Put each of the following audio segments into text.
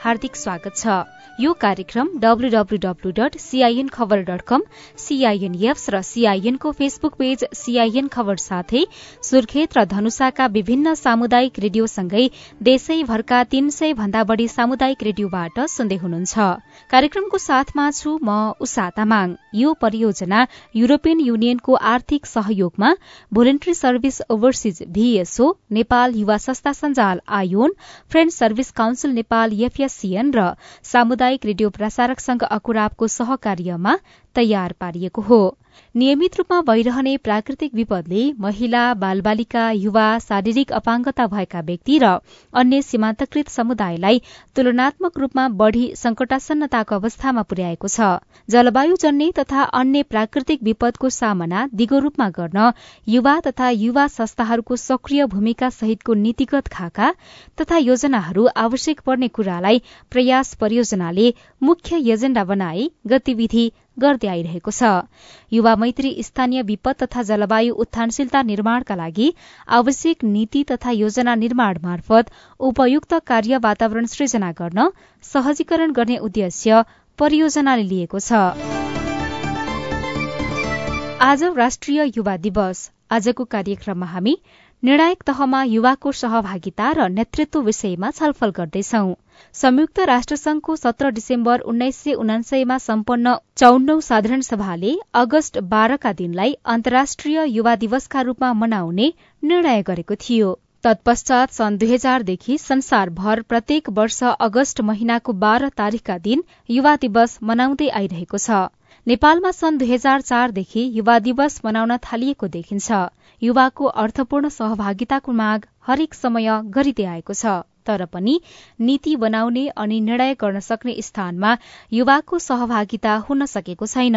हार्दिक स्वागत छ। यो कार्यक्रम डब्लूडब्लूडब्लू डट सीआईएन खबर डट कम सीआईएनएफ र सीआईएनको फेसबुक पेज सीआईएन खबर साथै सुर्खेत र धनुषाका विभिन्न सामुदायिक रेडियोसँगै देशैभरका तीन सय भन्दा बढ़ी सामुदायिक रेडियोबाट सुन्दै हुनुहुन्छ। कार्यक्रमको साथमा छु म उषा तामाङ। यो परियोजना युरोपियन युनियनको आर्थिक सहयोगमा voluntary service overseas VSO Nepal युवा संस्था सञ्जाल ion friend service council Nepal FSCN र सामुदायिक रेडियो प्रसारक संघ अकुराबको सहकार्यमा तयार पारिएको हो। नियमित रूपमा भइरहने प्राकृतिक विपदले महिला बालबालिका युवा शारीरिक अपाङ्गता भएका व्यक्ति र अन्य सीमान्तकृत समुदायलाई तुलनात्मक रूपमा बढ़ी संकटासन्नताको अवस्थामा पुर्याएको छ। जलवायु जन्य तथा अन्य प्राकृतिक विपदको सामना दिगो रूपमा गर्न युवा तथा युवा संस्थाहरूको सक्रिय भूमिका सहितको नीतिगत खाका तथा योजनाहरू आवश्यक पर्ने कुरालाई प्रयास परियोजनाले मुख्य एजेण्डा बनाई गतिविधि गर्दै आइरहेको छ। युवा मैत्री स्थानीय विपद तथा जलवायु उत्थानशीलता निर्माणका लागि आवश्यक नीति तथा योजना निर्माण मार्फत उपयुक्त कार्य वातावरण सृजना गर्न सहजीकरण गर्ने उद्देश्य परियोजनाले लिएको छ। आज राष्ट्रिय युवा दिवस। आजको कार्यक्रममा हामी निर्णायक तहमा युवाको सहभागिता र नेतृत्व विषयमा छलफल गर्दैछौ। संयुक्त राष्ट्रसंघको सत्र डिसेम्बर उन्नाइस सय उनासयमा सम्पन्न चौन्नौ साधारण सभाले अगस्त बाह्रका दिनलाई अन्तर्राष्ट्रिय युवा दिवसका रूपमा मनाउने निर्णय गरेको थियो। तत्पश्चात सन् दुई हजारदेखि संसारभर प्रत्येक वर्ष अगस्त महिनाको बाह्र तारीकका दिन युवा दिवस मनाउँदै आइरहेको छ। नेपालमा सन् दुई हजार चारदेखि युवा दिवस मनाउन थालिएको देखिन्छ। युवाको अर्थपूर्ण सहभागिताको माग हरेक समय गरिँदै आएको छ। तर पनि नीति बनाउने अनि निर्णय गर्न सक्ने स्थानमा युवाको सहभागिता हुन सकेको छैन।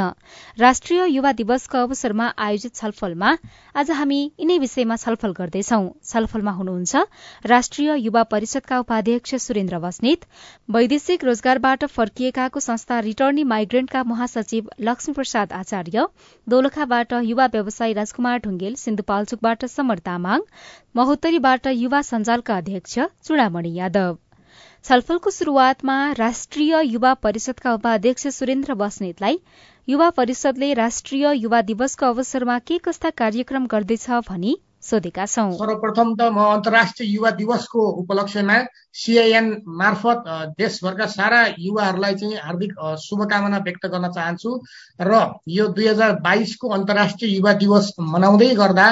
राष्ट्रिय युवा दिवसको अवसरमा आयोजित छलफलमा आज हामी यिनै विषयमा छलफल गर्दैछौ। छलफलमा हुनुहुन्छ राष्ट्रिय युवा परिषदका उपाध्यक्ष सुरेन्द्र बस्नेत वैदेशिक रोजगारबाट फर्किएकाको संस्था रिटर्नी माइग्रेन्टका महासचिव लक्ष्मी प्रसाद आचार्य दोलखाबाट युवा व्यवसायी राजकुमार ढुङ्गेल सिन्धुपाल्चोकबाट समर तामाङ महोत्तरीबाट युवा सञ्जालका अध्यक्ष चुडामणि यादव। छलफलको शुरूआतमा राष्ट्रिय युवा परिषदका उपाध्यक्ष सुरेन्द्र बस्नेतलाई युवा परिषदले राष्ट्रिय युवा दिवसको अवसरमा के कस्ता कार्यक्रम गर्दैछ भनी सोधेका छौं। सर्वप्रथम त म अन्तर्राष्ट्रिय युवा दिवसको उपलक्ष्यमा सिआइएन मार्फत देशभरका सारा युवाहरूलाई चाहिँ हार्दिक शुभकामना व्यक्त गर्न चाहन्छु र यो दुई हजार बाइसको अन्तर्राष्ट्रिय युवा दिवस मनाउँदै गर्दा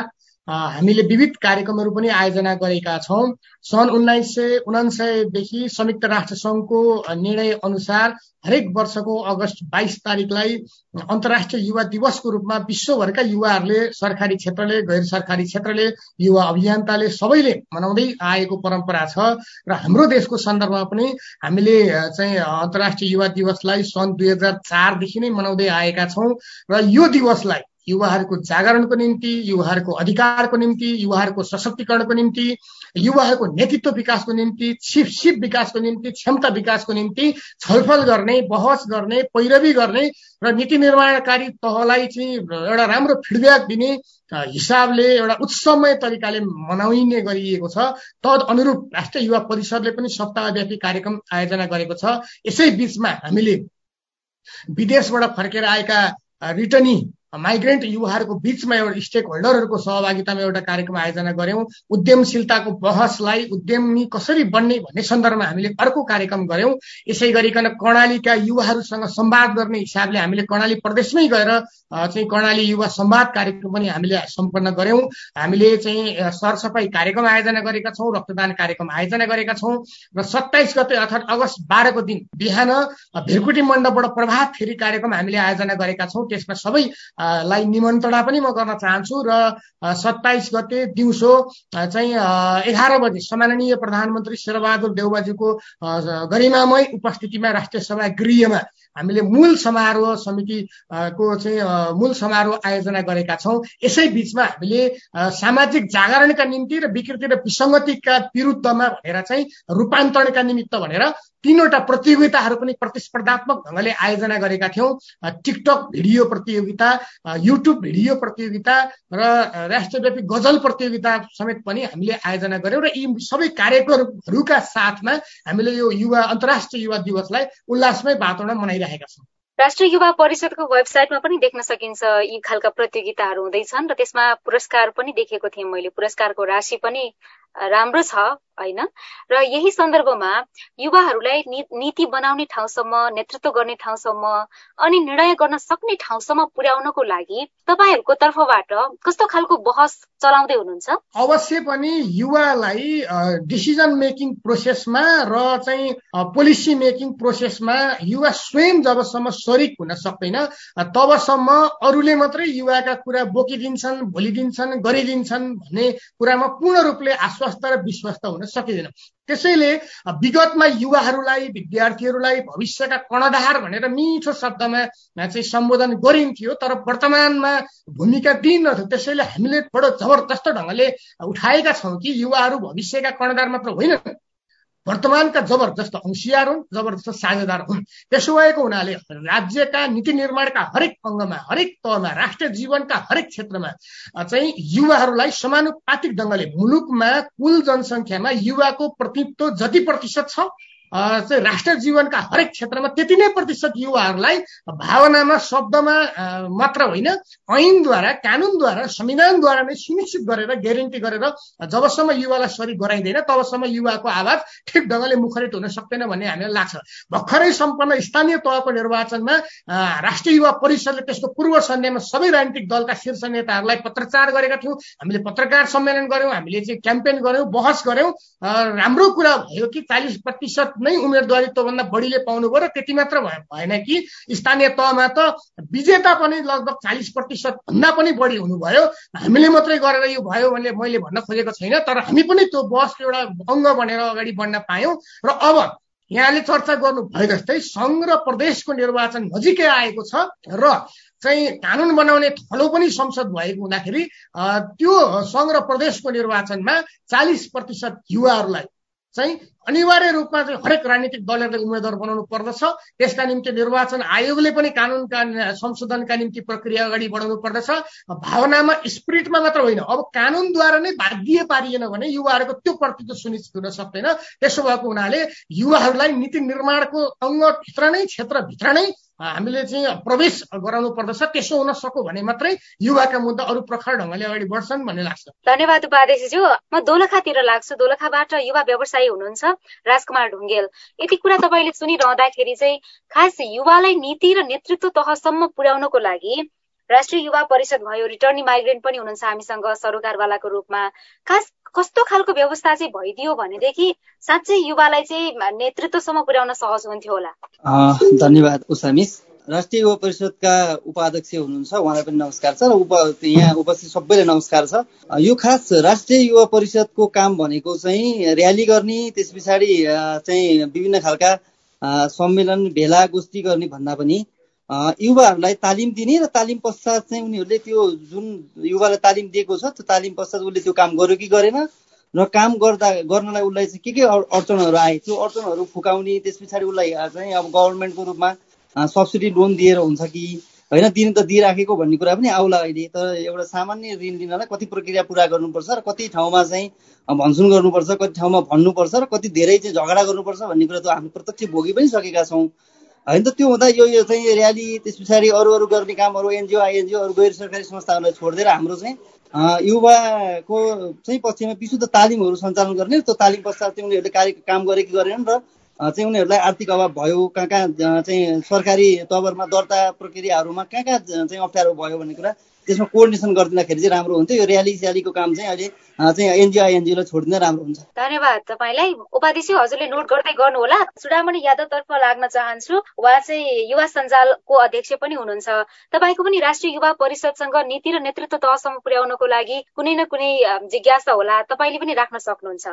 हामीले विविध कार्यक्रमहरू पनि आयोजना गरेका छौँ। सन् उन्नाइस सय उनासयदेखि संयुक्त राष्ट्र सङ्घको निर्णय अनुसार हरेक वर्षको अगस्त बाइस तारिकलाई अन्तर्राष्ट्रिय युवा दिवसको रूपमा विश्वभरका युवाहरूले सरकारी क्षेत्रले गैर सरकारी क्षेत्रले युवा अभियन्ताले सबैले मनाउँदै आएको परम्परा छ र हाम्रो देशको सन्दर्भमा पनि हामीले चाहिँ अन्तर्राष्ट्रिय युवा दिवसलाई सन् दुई हजार चारदेखि नै मनाउँदै आएका छौँ र यो दिवसलाई युवाहरूको जागरणको निम्ति युवाहरूको अधिकारको निम्ति युवाहरूको सशक्तिकरणको निम्ति युवाहरूको नेतृत्व विकासको निम्ति सिप सिप विकासको निम्ति क्षमता विकासको निम्ति छलफल गर्ने बहस गर्ने पैरवी गर्ने र नीति निर्माणकारी तहलाई चाहिँ एउटा राम्रो फिडब्याक दिने हिसाबले एउटा उत्सवमय तरिकाले मनाइने गरिएको छ। तद अनुरूप राष्ट्रिय युवा परिषदले पनि सप्ताहव्यापी कार्यक्रम आयोजना गरेको छ। यसै बिचमा हामीले विदेशबाट फर्केर आएका रिटर्नी माइग्रेन्ट युवाहरूको बिचमा एउटा स्टेक होल्डरहरूको सहभागितामा एउटा कार्यक्रम आयोजना गऱ्यौँ। उद्यमशीलताको बहसलाई उद्यमी कसरी बन्ने भन्ने सन्दर्भमा हामीले अर्को कार्यक्रम गऱ्यौँ। यसै गरिकन कर्णालीका युवाहरूसँग संवाद गर्ने हिसाबले हामीले कर्णाली प्रदेशमै गएर चाहिँ कर्णाली युवा संवाद कार्यक्रम पनि हामीले सम्पन्न गऱ्यौँ। हामीले चाहिँ सरसफाइ कार्यक्रम आयोजना गरेका छौँ रक्तदान कार्यक्रम आयोजना गरेका छौँ र सत्ताइस गते अर्थात् अगस्त बाह्रको दिन बिहान भिरकुटी मण्डपबाट प्रभात फेरि कार्यक्रम हामीले आयोजना गरेका छौँ। त्यसमा सबै लाई निमन्त्रणा पनि म गर्न चाहन्छु र सत्ताइस गते दिउँसो चाहिँ एघार बजे सम्माननीय प्रधानमन्त्री शेरबहादुर देउबाजुको गरिमामय उपस्थितिमा राष्ट्रिय सभा गृहमा हामीले मूल समारोह समितिको चाहिँ मूल समारोह आयोजना गरेका छौँ। यसै बिचमा हामीले सामाजिक जागरणका निम्ति र विकृति र विसङ्गतिका विरुद्धमा भनेर चाहिँ रूपान्तरणका निमित्त भनेर तिनवटा प्रतियोगिताहरू पनि प्रतिस्पर्धात्मक ढङ्गले आयोजना गरेका थियौँ। टिकटक भिडियो प्रतियोगिता युट्युब भिडियो प्रतियोगिता र राष्ट्रव्यापी गजल प्रतियोगिता समेत पनि हामीले आयोजना गर्यौँ र यी सबै कार्यक्रमहरूका साथमा हामीले यो युवा अन्तर्राष्ट्रिय युवा दिवसलाई उल्लासमय वातावरण मनाइरहेका छौँ। राष्ट्रिय युवा परिषदको वेबसाइटमा पनि देख्न सकिन्छ यी खालका प्रतियोगिताहरू हुँदैछन् र त्यसमा पुरस्कार पनि देखेको थिएँ मैले। पुरस्कारको राशि पनि राम्रो छ होइन? र यही सन्दर्भमा युवाहरूलाई नीति बनाउने ठाउँसम्म नेतृत्व गर्ने ठाउँसम्म अनि निर्णय गर्न सक्ने ठाउँसम्म पुर्याउनको लागि तपाईँहरूको तर्फबाट कस्तो खालको बहस चलाउँदै हुनुहुन्छ? अवश्य पनि युवालाई डिसिजन मेकिङ प्रोसेसमा र चाहिँ पोलिसी मेकिङ प्रोसेसमा युवा स्वयं जबसम्म सरिक हुन सक्दैन तबसम्म अरूले मात्रै युवाका कुरा बोकिदिन्छन् भोलिदिन्छन् गरिदिन्छन् भन्ने कुरामा पूर्ण रूपले आश्वस्त र विश्वस्त हुन सकिँदैन। त्यसैले विगतमा युवाहरूलाई विद्यार्थीहरूलाई भविष्यका कर्णधार भनेर मिठो शब्दमा चाहिँ सम्बोधन गरिन्थ्यो तर वर्तमानमा भूमिका दिइनथ्यो। त्यसैले हामीले बडो जबरजस्त ढङ्गले उठाएका छौँ कि युवाहरू भविष्यका कर्णधार मात्र होइनन्। वर्तमानका जबरजस्त अंशियार हुन् जबरजस्त साझेदार हुन्। त्यसो भएको हुनाले राज्यका नीति निर्माणका हरेक अङ्गमा हरेक तहमा राष्ट्रिय जीवनका हरेक क्षेत्रमा चाहिँ युवाहरूलाई समानुपातिक ढङ्गले मुलुकमा कुल जनसङ्ख्यामा युवाको प्रतित्व जति प्रतिशत छ चाहिँ राष्ट्र जीवनका हरेक क्षेत्रमा त्यति नै प्रतिशत युवाहरूलाई भावनामा शब्दमा मात्र होइन ऐनद्वारा कानुनद्वारा संविधानद्वारा नै सुनिश्चित गरेर ग्यारेन्टी गरेर जबसम्म युवालाई सरी गराइँदैन तबसम्म युवाको आवाज ठिक ढङ्गले मुखरित हुन सक्दैन भन्ने हामीलाई लाग्छ। भर्खरै सम्पन्न स्थानीय तहको निर्वाचनमा राष्ट्रिय युवा परिषदले त्यसको पूर्व सन्ध्यामा सबै राजनीतिक दलका शीर्ष नेताहरूलाई पत्रचार गरेका थियौँ। हामीले पत्रकार सम्मेलन गऱ्यौँ हामीले चाहिँ क्याम्पेन गऱ्यौँ बहस गऱ्यौँ। राम्रो कुरा भयो कि चालिस प्रतिशत नै उम्मेदवारी त्योभन्दा बढीले पाउनुभयो र त्यति मात्र भएन कि स्थानीय तहमा त विजेता पनि लगभग चालिस प्रतिशत भन्दा पनि बढी हुनुभयो। हामीले मात्रै गरेर यो भयो भने मैले भन्न खोजेको छैन तर हामी पनि त्यो बसको एउटा अङ्ग बनेर अगाडि बढ्न पायौँ। र अब यहाँले चर्चा गर्नु भए जस्तै सङ्घ र प्रदेशको निर्वाचन नजिकै आएको छ र चाहिँ कानुन बनाउने थलो पनि संसद भएको हुँदाखेरि त्यो सङ्घ र प्रदेशको निर्वाचनमा चालिस प्रतिशत युवाहरूलाई चाहिँ अनिवार्य रूपमा चाहिँ हरेक राजनीतिक दलहरूले उम्मेद्वार बनाउनु पर्दछ। त्यसका निम्ति निर्वाचन आयोगले पनि कानुनका संशोधनका निम्ति प्रक्रिया अगाडि बढाउनु पर्दछ। भावनामा स्पिरिटमा मात्र होइन। अब कानुनद्वारा नै बाध्य पारिएन भने युवाहरूको त्यो प्रतित्व सुनिश्चित हुन सक्दैन। त्यसो भएको हुनाले युवाहरूलाई नीति निर्माणको अङ्गभित्र नै क्षेत्रभित्र नै हामीले चाहिँ प्रवेश गराउनु पर्दछ। त्यसो हुन सक्यो भने मात्रै युवाका मुद्दा अरू प्रखर ढङ्गले अगाडि बढ्छन् भन्ने लाग्छ। धन्यवाद उपाध्यक्षज्यू। म दोलखातिर लाग्छु। दोलखाबाट युवा व्यवसायी हुनुहुन्छ राजकुमार ढुङ्गेल। यति कुरा तपाईँले सुनिरहँदाखेरि चाहिँ खास युवालाई नीति र नेतृत्व तहसम्म पुर्याउनको लागि राष्ट्रिय युवा परिषद भयो रिटर्निङ माइग्रेन्ट पनि हुनुहुन्छ हामीसँग सरोकारवालाको रूपमा। खास कस्तो खालको व्यवस्था चाहिँ भइदियो भनेदेखि साँच्चै युवालाई चाहिँ नेतृत्वसम्म पुर्याउन सहज हुन्थ्यो होला। धन्यवाद उषा मिस। राष्ट्रिय युवा परिषदका उपाध्यक्ष हुनुहुन्छ उहाँलाई पनि नमस्कार छ। र उप यहाँ उपस्थित सबैलाई नमस्कार छ। यो खास राष्ट्रिय युवा परिषदको काम भनेको चाहिँ र्याली गर्ने त्यस पछाडि चाहिँ विभिन्न खालका सम्मेलन भेला गोष्ठी गर्ने भन्दा पनि युवाहरूलाई तालिम दिने र तालिम पश्चात चाहिँ उनीहरूले त्यो जुन युवालाई तालिम दिएको छ त्यो तालिम पश्चात उसले त्यो काम गर्यो कि गरेन र काम गर्दा गर्नलाई उसलाई चाहिँ के के अडचनहरू आए? त्यो अडचनहरू फुकाउने त्यस पछाडि उसलाई चाहिँ अब गभर्मेन्टको रूपमा सब्सिडी लोन दिएर हुन्छ कि? होइन दिन त दिइराखेको भन्ने कुरा पनि आउला अहिले। तर एउटा सामान्य ऋण लिनलाई कति प्रक्रिया पुरा गर्नुपर्छ र कति ठाउँमा चाहिँ भन्छुन गर्नुपर्छ कति ठाउँमा भन्नुपर्छ र कति धेरै चाहिँ झगडा गर्नुपर्छ भन्ने कुरा त हामी प्रत्यक्ष भोगि पनि सकेका छौँ। होइन त त्यो हुँदा यो यो चाहिँ र्याली त्यस पछाडि अरू अरू गर्ने कामहरू एनजिओ आइएनजिओ अरू गैर सरकारी संस्थाहरूलाई छोडिदिएर हाम्रो चाहिँ युवाको चाहिँ पक्षमा विशुद्ध तालिमहरू सञ्चालन गर्ने त्यो तालिम पश्चात चाहिँ उनीहरूले कार्य काम गरे कि गरेनन् र चाहिँ उनीहरूलाई आर्थिक अभाव भयो कहाँ कहाँ चाहिँ सरकारी तवरमा दर्ता प्रक्रियाहरूमा कहाँ कहाँ चाहिँ अप्ठ्यारो भयो भन्ने कुरा त्यसमा कोअर्डिनेसन गरिदिँदाखेरि चाहिँ राम्रो हुन्थ्यो। यो र्याली स्यालीको काम चाहिँ अहिले चाहिँ एनजिओ एनजिओलाई छोडिदिँदा राम्रो हुन्छ। धन्यवाद तपाईँलाई। उपाध्यक्ष हजुरले नोट गर्दै गर्नुहोला। चुडामणि यादवतर्फ लाग्न चाहन्छु। उहाँ चाहिँ युवा सञ्जालको अध्यक्ष पनि हुनुहुन्छ। तपाईँको पनि राष्ट्रिय युवा परिषदसँग नीति र नेतृत्व तहसम्म पुर्याउनको लागि कुनै न कुनै जिज्ञासा होला। तपाईँले पनि राख्न सक्नुहुन्छ।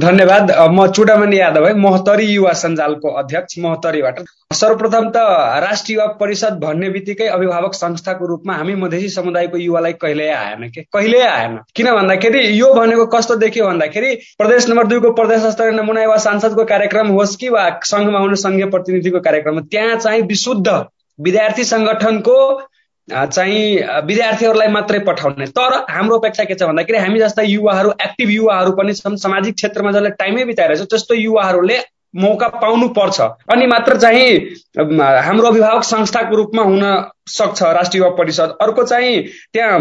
धन्यवाद। म चुडामणि यादव है। महोत्तरी युवा सञ्जालको अध्यक्ष महोत्तरीबाट सर्वप्रथम त राष्ट्रिय युवा परिषद भन्ने बित्तिकै अभिभावक संस्थाको रूपमा हामी मधेसी समुदायको युवालाई कहिल्यै आएन के? कहिल्यै आएन? किन भन्दाखेरि यो भनेको कस्तो देखियो भन्दाखेरि प्रदेश नम्बर दुईको प्रदेश स्तरीय नमुना युवा सांसदको कार्यक्रम होस् कि वा सङ्घमा हुने सङ्घीय प्रतिनिधिको कार्यक्रम त्यहाँ चाहिँ विशुद्ध विद्यार्थी सङ्गठनको चाहिँ विद्यार्थीहरूलाई मात्रै पठाउने। तर हाम्रो अपेक्षा के छ भन्दाखेरि हामी जस्ता युवाहरू एक्टिभ युवाहरू पनि छन् सामाजिक क्षेत्रमा जसले टाइमै बिताइरहेछ त्यस्तो युवाहरूले मौका पाउनु पर्छ। अनि मात्र चाहिँ हाम्रो अभिभावक संस्थाको रूपमा हुन सक्छ राष्ट्रिय युवा परिषद। अर्को चाहिँ त्यहाँ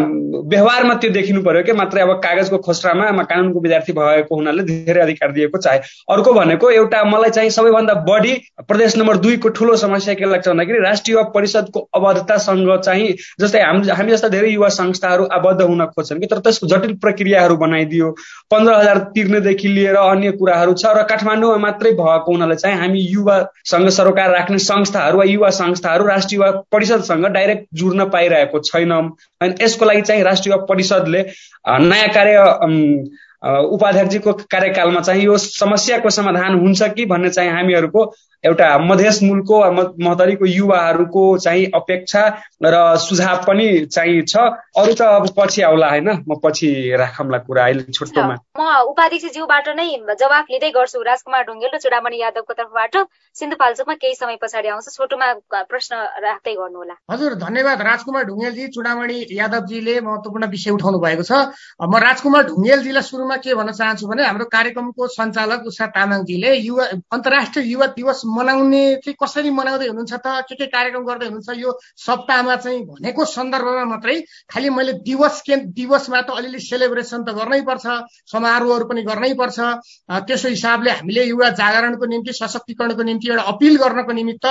व्यवहारमा त्यो देखिनु पर्यो कि मात्रै अब कागजको खोस्रामा कानुनको विद्यार्थी भएको हुनाले धेरै अधिकार दिएको चाहे। अर्को भनेको एउटा मलाई चाहिँ सबैभन्दा बढी प्रदेश नम्बर दुईको ठुलो समस्या के लाग्छ भन्दाखेरि राष्ट्रिय युवा परिषदको अबद्धतासँग चाहिँ जस्तै हामी हामी जस्ता धेरै युवा संस्थाहरू आबद्ध हुन खोज्छन् कि तर त्यसको जटिल प्रक्रियाहरू बनाइदियो। पन्ध्र हजार तिर्नेदेखि लिएर अन्य कुराहरू छ र काठमाडौँमा मात्रै भएको हुनाले चाहिँ हामी युवासँग सरोकार राख्ने संस्थाहरू वा युवा संस्थाहरू राष्ट्रिय युवा परिषदसँग डाइरेक्ट जुर्न पाइरहेको छैनौँ। अनि यसको लागि चाहिँ राष्ट्रिय परिषदले नयाँ कार्य उपाध्यक्षजीको कार्यकालमा चाहिँ यो समस्याको समाधान हुन्छ कि भन्ने चाहिँ हामीहरूको एउटा मधेस मुलको महतरीको युवाहरूको चाहिँ अपेक्षा र सुझाव पनि चाहिँ छ। अरू त अब पछि आउला होइन। म पछि राखौँला कुरा अहिले छोटोमा। म उपाध्यक्षज्यूबाट नै जवाफ लिँदै गर्छु। राजकुमार ढुङ्गेल र चुडामणि यादवको तर्फबाट। सिन्धुपाल्चोकमा केही समय पछाडि आउँछ। छोटोमा प्रश्न राख्दै गर्नुहोला। हजुर धन्यवाद राजकुमार ढुङ्गेलजी चुडामणि यादवजीले महत्वपूर्ण विषय उठाउनु भएको छ। म राजकुमार ढुङ्गेलजीलाई सुरुमा के भन्न चाहन्छु भने हाम्रो कार्यक्रमको सञ्चालक उषा तामाङजीले युवा अन्तर्राष्ट्रिय युवा दिवस मनाउने चाहिँ कसरी मनाउँदै हुनुहुन्छ त के के कार्यक्रम गर्दै हुनुहुन्छ यो सप्ताहमा चाहिँ भनेको सन्दर्भमा मात्रै खालि मैले दिवस के दिवसमा त अलिअलि सेलिब्रेसन त गर्नै पर्छ समारोहहरू पनि गर्नै पर्छ। त्यसो हिसाबले हामीले युवा जागरणको निम्ति सशक्तिकरणको निम्ति एउटा अपिल गर्नको निमित्त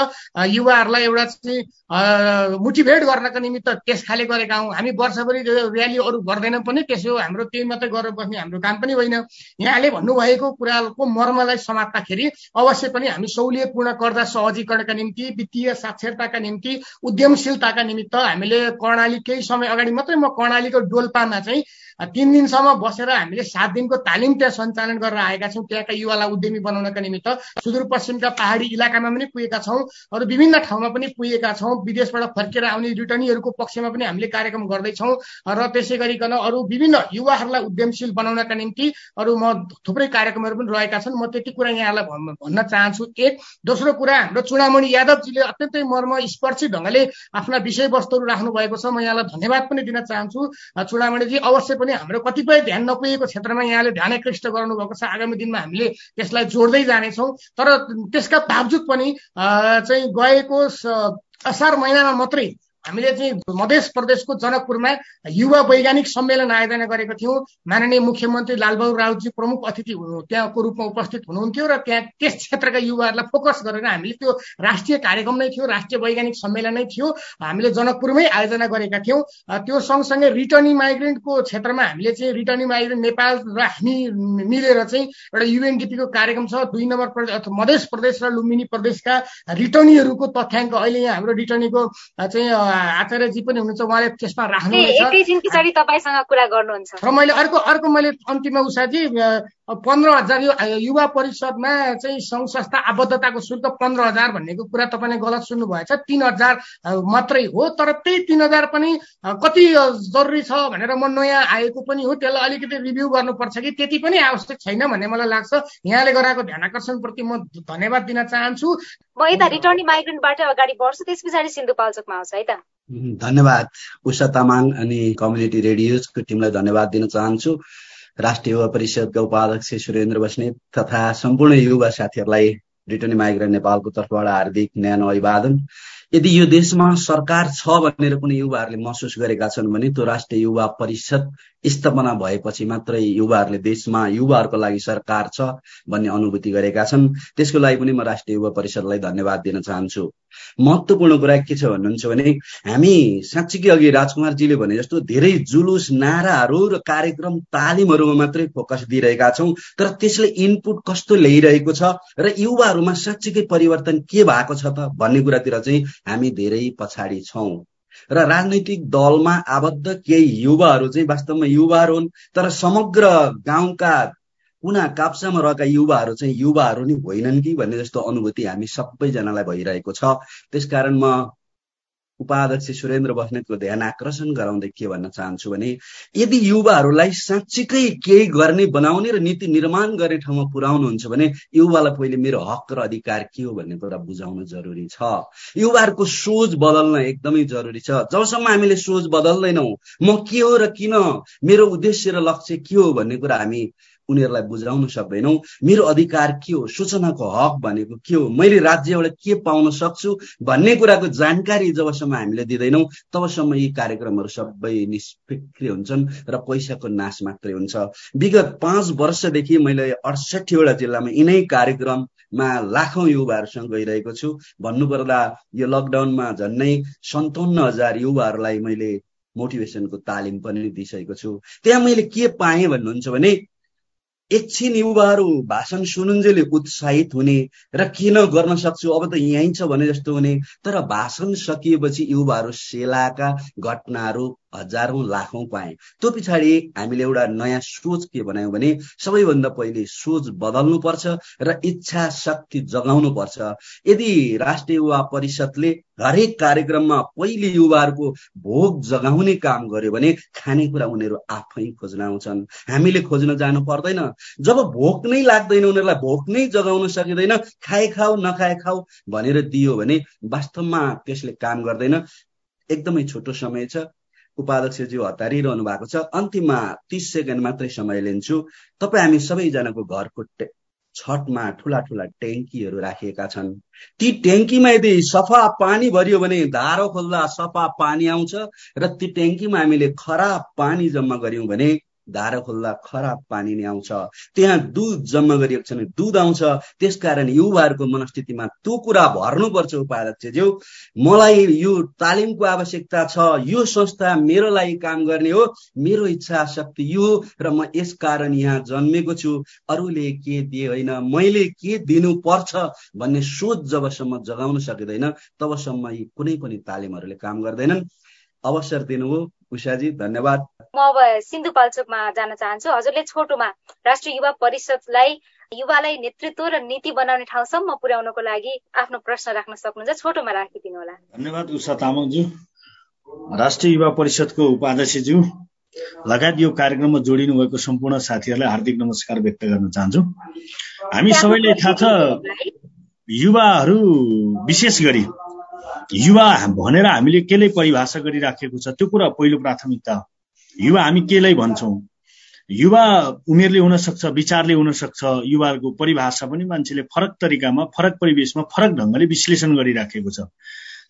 युवाहरूलाई एउटा चाहिँ मोटिभेट गर्नको निमित्त त्यस खाले गरेका हौँ। हामी वर्षभरि ऱ्याली अरू गर्दैनौँ पनि त्यसो हाम्रो त्यही मात्रै गरेर बस्ने हाम्रो काम पनि होइन। यहाँले भन्नुभएको कुराको मर्मलाई समात्दाखेरि अवश्य पनि हामी सहुलियत पूर्ण कर्जा सहजीकरणका निम्ति वित्तीय साक्षरताका निम्ति उद्यमशीलताका निमित्त हामीले कर्णाली केही समय अगाडि मात्रै म कर्णालीको डोल्पामा चाहिँ तिन दिनसम्म बसेर हामीले सात दिनको तालिम त्यहाँ सञ्चालन गरेर आएका छौँ। त्यहाँका युवालाई उद्यमी बनाउनका निमित्त सुदूरपश्चिमका पहाडी इलाकामा पनि पुगेका छौँ अरू विभिन्न ठाउँमा पनि पुगेका छौँ। विदेशबाट फर्केर आउने रिटर्नीहरूको पक्षमा पनि हामीले कार्यक्रम गर्दैछौँ र त्यसै गरिकन अरू विभिन्न युवाहरूलाई उद्यमशील बनाउनका निम्ति अरू म थुप्रै कार्यक्रमहरू पनि रहेका छन्। म त्यति कुरा यहाँलाई भन्न चाहन्छु। एक दोस्रो कुरा हाम्रो चुडामणि यादवजीले अत्यन्तै मर्म स्पर्शी ढङ्गले आफ्ना विषयवस्तुहरू राख्नु भएको छ। म यहाँलाई धन्यवाद पनि दिन चाहन्छु। चुडामणिजी अवश्य पनि हाम्रो कतिपय ध्यान नपुगेको क्षेत्रमा यहाँले ध्यान आकृष्ट गर्नुभएको छ। आगामी दिनमा हामीले त्यसलाई जोड्दै जानेछौँ। तर त्यसका बावजुद पनि चाहिँ गएको असार महिनामा मात्रै हामीले चाहिँ मध्य प्रदेशको जनकपुरमा युवा वैज्ञानिक सम्मेलन आयोजना गरेको थियौँ। माननीय मुख्यमन्त्री लालबहादुर राउतजी प्रमुख अतिथि त्यहाँको रूपमा उपस्थित हुनुहुन्थ्यो र त्यहाँ त्यस क्षेत्रका युवाहरूलाई फोकस गरेर हामीले त्यो राष्ट्रिय कार्यक्रम नै थियो राष्ट्रिय वैज्ञानिक सम्मेलन नै थियो। हामीले जनकपुरमै आयोजना गरेका थियौँ। त्यो सँगसँगै रिटर्निङ माइग्रेन्टको क्षेत्रमा हामीले चाहिँ रिटर्निङ माइग्रेन्ट नेपाल र हामी मिलेर चाहिँ एउटा युएनडिपीको कार्यक्रम छ दुई नम्बर प्रदेश मध्य प्रदेश र लुम्बिनी प्रदेशका रिटर्नीहरूको तथ्याङ्क अहिले यहाँ हाम्रो रिटर्नीको चाहिँ आचार्यजी पनि हुनुहुन्छ उहाँले त्यसमा राख्नु र मैले अर्को अर्को मैले अन्तिममा उषाजी पन्ध्र हजार यो युवा परिषदमा चाहिँ सङ्घ संस्था आबद्धताको शुल्क पन्ध्र हजार भन्नेको कुरा तपाईँले गलत सुन्नु भएछ तिन हजार मात्रै हो तर त्यही तिन हजार पनि कति जरुरी छ भनेर म नयाँ आएको पनि हो। त्यसलाई अलिकति रिभ्यू गर्नुपर्छ कि त्यति पनि आवश्यक छैन भन्ने मलाई लाग्छ। यहाँले गराएको ध्यान आकर्षणप्रति म धन्यवाद दिन चाहन्छु। म यता रिटर्निङ माइग्रेन्टबाट अगाडि बढ्छु त्यस पछाडि सिन्धुपाल्चोकमा आउँछ है त। धन्यवाद। उषा तामाङ अनि कम्युनिटी रेडियोजको टिमलाई धन्यवाद दिन चाहन्छु। राष्ट्रिय युवा परिषदका उपाध्यक्ष सुरेन्द्र बस्नेत तथा सम्पूर्ण युवा साथीहरूलाई रिटर्निङ माइग्रेन्ट नेपालको तर्फबाट हार्दिक न्यानो अभिवादन यदि यो देशमा सरकार छ भनेर कुनै युवाहरूले महसुस गरेका छन् भने त्यो राष्ट्रिय युवा परिषद स्थापना भएपछि मात्रै युवाहरूले देशमा युवाहरूको लागि सरकार छ भन्ने अनुभूति गरेका छन्। त्यसको लागि पनि म राष्ट्रिय युवा परिषदलाई धन्यवाद दिन चाहन्छु। महत्वपूर्ण कुरा के छ भन्नुहुन्छ भने हामी साँच्चीकै अघि राजकुमारजीले भने जस्तो धेरै जुलुस नाराहरू र कार्यक्रम तालिमहरूमा मात्रै फोकस दिइरहेका छौँ। तर त्यसले इनपुट कस्तो ल्याइरहेको छ र युवाहरूमा साँच्चीकै परिवर्तन के भएको छ त भन्ने कुरातिर चाहिँ हामी धेरै पछाडि छौँ। र राजनैतिक दलमा आबद्ध केही युवाहरू चाहिँ वास्तवमा युवाहरू हुन् तर समग्र गाउँका कुना काप्सामा रहेका युवाहरू चाहिँ युवाहरू नै होइनन् कि भन्ने जस्तो अनुभूति हामी सबैजनालाई भइरहेको छ। त्यसकारण म उपाध्यक्ष सुरेन्द्र बस्नेतको ध्यान आकर्षण गराउँदै के भन्न चाहन्छु भने यदि युवाहरूलाई साँच्चीकै केही गर्ने बनाउने र नीति निर्माण गर्ने ठाउँमा पुर्याउनुहुन्छ भने युवालाई पहिले मेरो हक र अधिकार के हो भन्ने कुरा बुझाउन जरुरी छ। युवाहरूको सोच बदल्न एकदमै जरुरी छ। जबसम्म हामीले सोच बदल्दैनौँ म के हो र किन मेरो उद्देश्य र लक्ष्य के हो भन्ने कुरा हामी उनीहरूलाई बुझाउन सक्दैनौ। मेरो अधिकार के हो? सूचनाको हक भनेको के हो? मैले राज्यबाट के पाउन सक्छु भन्ने कुराको जानकारी जबसम्म हामीले दिँदैनौँ तबसम्म यी कार्यक्रमहरू सबै निष्फिक्री हुन्छन् र पैसाको नाश मात्रै हुन्छ। विगत पाँच वर्षदेखि मैले अडसठीवटा जिल्लामा यिनै कार्यक्रममा लाखौँ युवाहरूसँग गइरहेको छु। भन्नुपर्दा यो लकडाउनमा झन्नै सन्ताउन्न हजार युवाहरूलाई मैले मोटिभेसनको तालिम पनि दिइसकेको छु। त्यहाँ मैले के पाएँ भन्नुहुन्छ भने एकछिन युवाहरू भाषण सुनुन्जेले उत्साहित हुने र किन गर्न सक्छु? अब त यहीँ छ भने जस्तो हुने। तर भाषण सकिएपछि युवाहरू सेलाका घटनाहरू हजारौँ लाखौँ पाए। त्यो पछाडि हामीले एउटा नयाँ सोच के बनायौँ भने सबैभन्दा पहिले सोच बदल्नु पर्छ र इच्छा शक्ति जगाउनु पर्छ यदि राष्ट्रिय युवा परिषदले हरेक कार्यक्रममा पहिले युवाहरूको भोग जगाउने काम गर्यो भने खानेकुरा उनीहरू आफै खोज्न आउँछन्। हामीले खोज्न जानु पर्दैन। जब भोक नै लाग्दैन उनीहरूलाई भोक नै जगाउन सकिँदैन खाए खाऊ नखाए खाऊ भनेर दियो भने वास्तवमा त्यसले काम गर्दैन। एकदमै छोटो समय छ। उपाध्यक्षज्यू हतारिरहनु भएको छ। अन्तिममा तिस सेकेन्ड मात्रै समय लिन्छु। तपाईँ हामी सबैजनाको घरको छतमा ठुला ठुला ट्याङ्कीहरू राखिएका छन्। ती ट्याङ्कीमा यदि सफा पानी भरियो भने धारो खोल्दा सफा पानी आउँछ र ती ट्याङ्कीमा हामीले खराब पानी जम्मा गर्यौँ भने धारा खोल्दा खराब पानी नै आउँछ। त्यहाँ दुध जम्मा गरिएको छ भने दुध आउँछ। त्यसकारण युवाहरूको मनस्थितिमा त्यो कुरा भर्नुपर्छ उपाध्यक्षज्यू। मलाई यो तालिमको आवश्यकता छ। यो संस्था मेरो लागि काम गर्ने हो। मेरो इच्छा शक्ति यो र म यस कारण यहाँ जन्मेको छु। अरूले के दिए होइन? मैले के दिनु पर्छ भन्ने सोच जबसम्म जगाउन सकिँदैन तबसम्म यी कुनै पनि तालिमहरूले काम गर्दैनन्। अवसर दिनुभयो। उषाजी धन्यवाद। म अब सिन्धुपाल्चोकमा जान चाहन्छु। हजुरले छोटोमा राष्ट्रिय युवा परिषदलाई युवालाई नेतृत्व र नीति बनाउने ठाउँसम्म पुर्याउनको लागि आफ्नो प्रश्न राख्न सक्नुहुन्छ। छोटोमा राखिदिनु होला। धन्यवाद उषा तामाङज्यू। राष्ट्रिय युवा परिषदको उपाध्यक्षज्यू लगायत यो कार्यक्रममा जोडिनु भएको सम्पूर्ण साथीहरूलाई हार्दिक नमस्कार व्यक्त गर्न चाहन्छु। हामी सबैले थाहा छ युवाहरू विशेष गरी युवा भनेर हामीले केलाई परिभाषा गरिराखेको छ? त्यो कुरा पहिलो प्राथमिकता युवा हामी केलाई भन्छौँ? युवा उमेरले हुनसक्छ विचारले हुनसक्छ युवाको परिभाषा पनि मान्छेले फरक तरिकामा फरक परिवेशमा फरक ढङ्गले विश्लेषण गरिराखेको छ।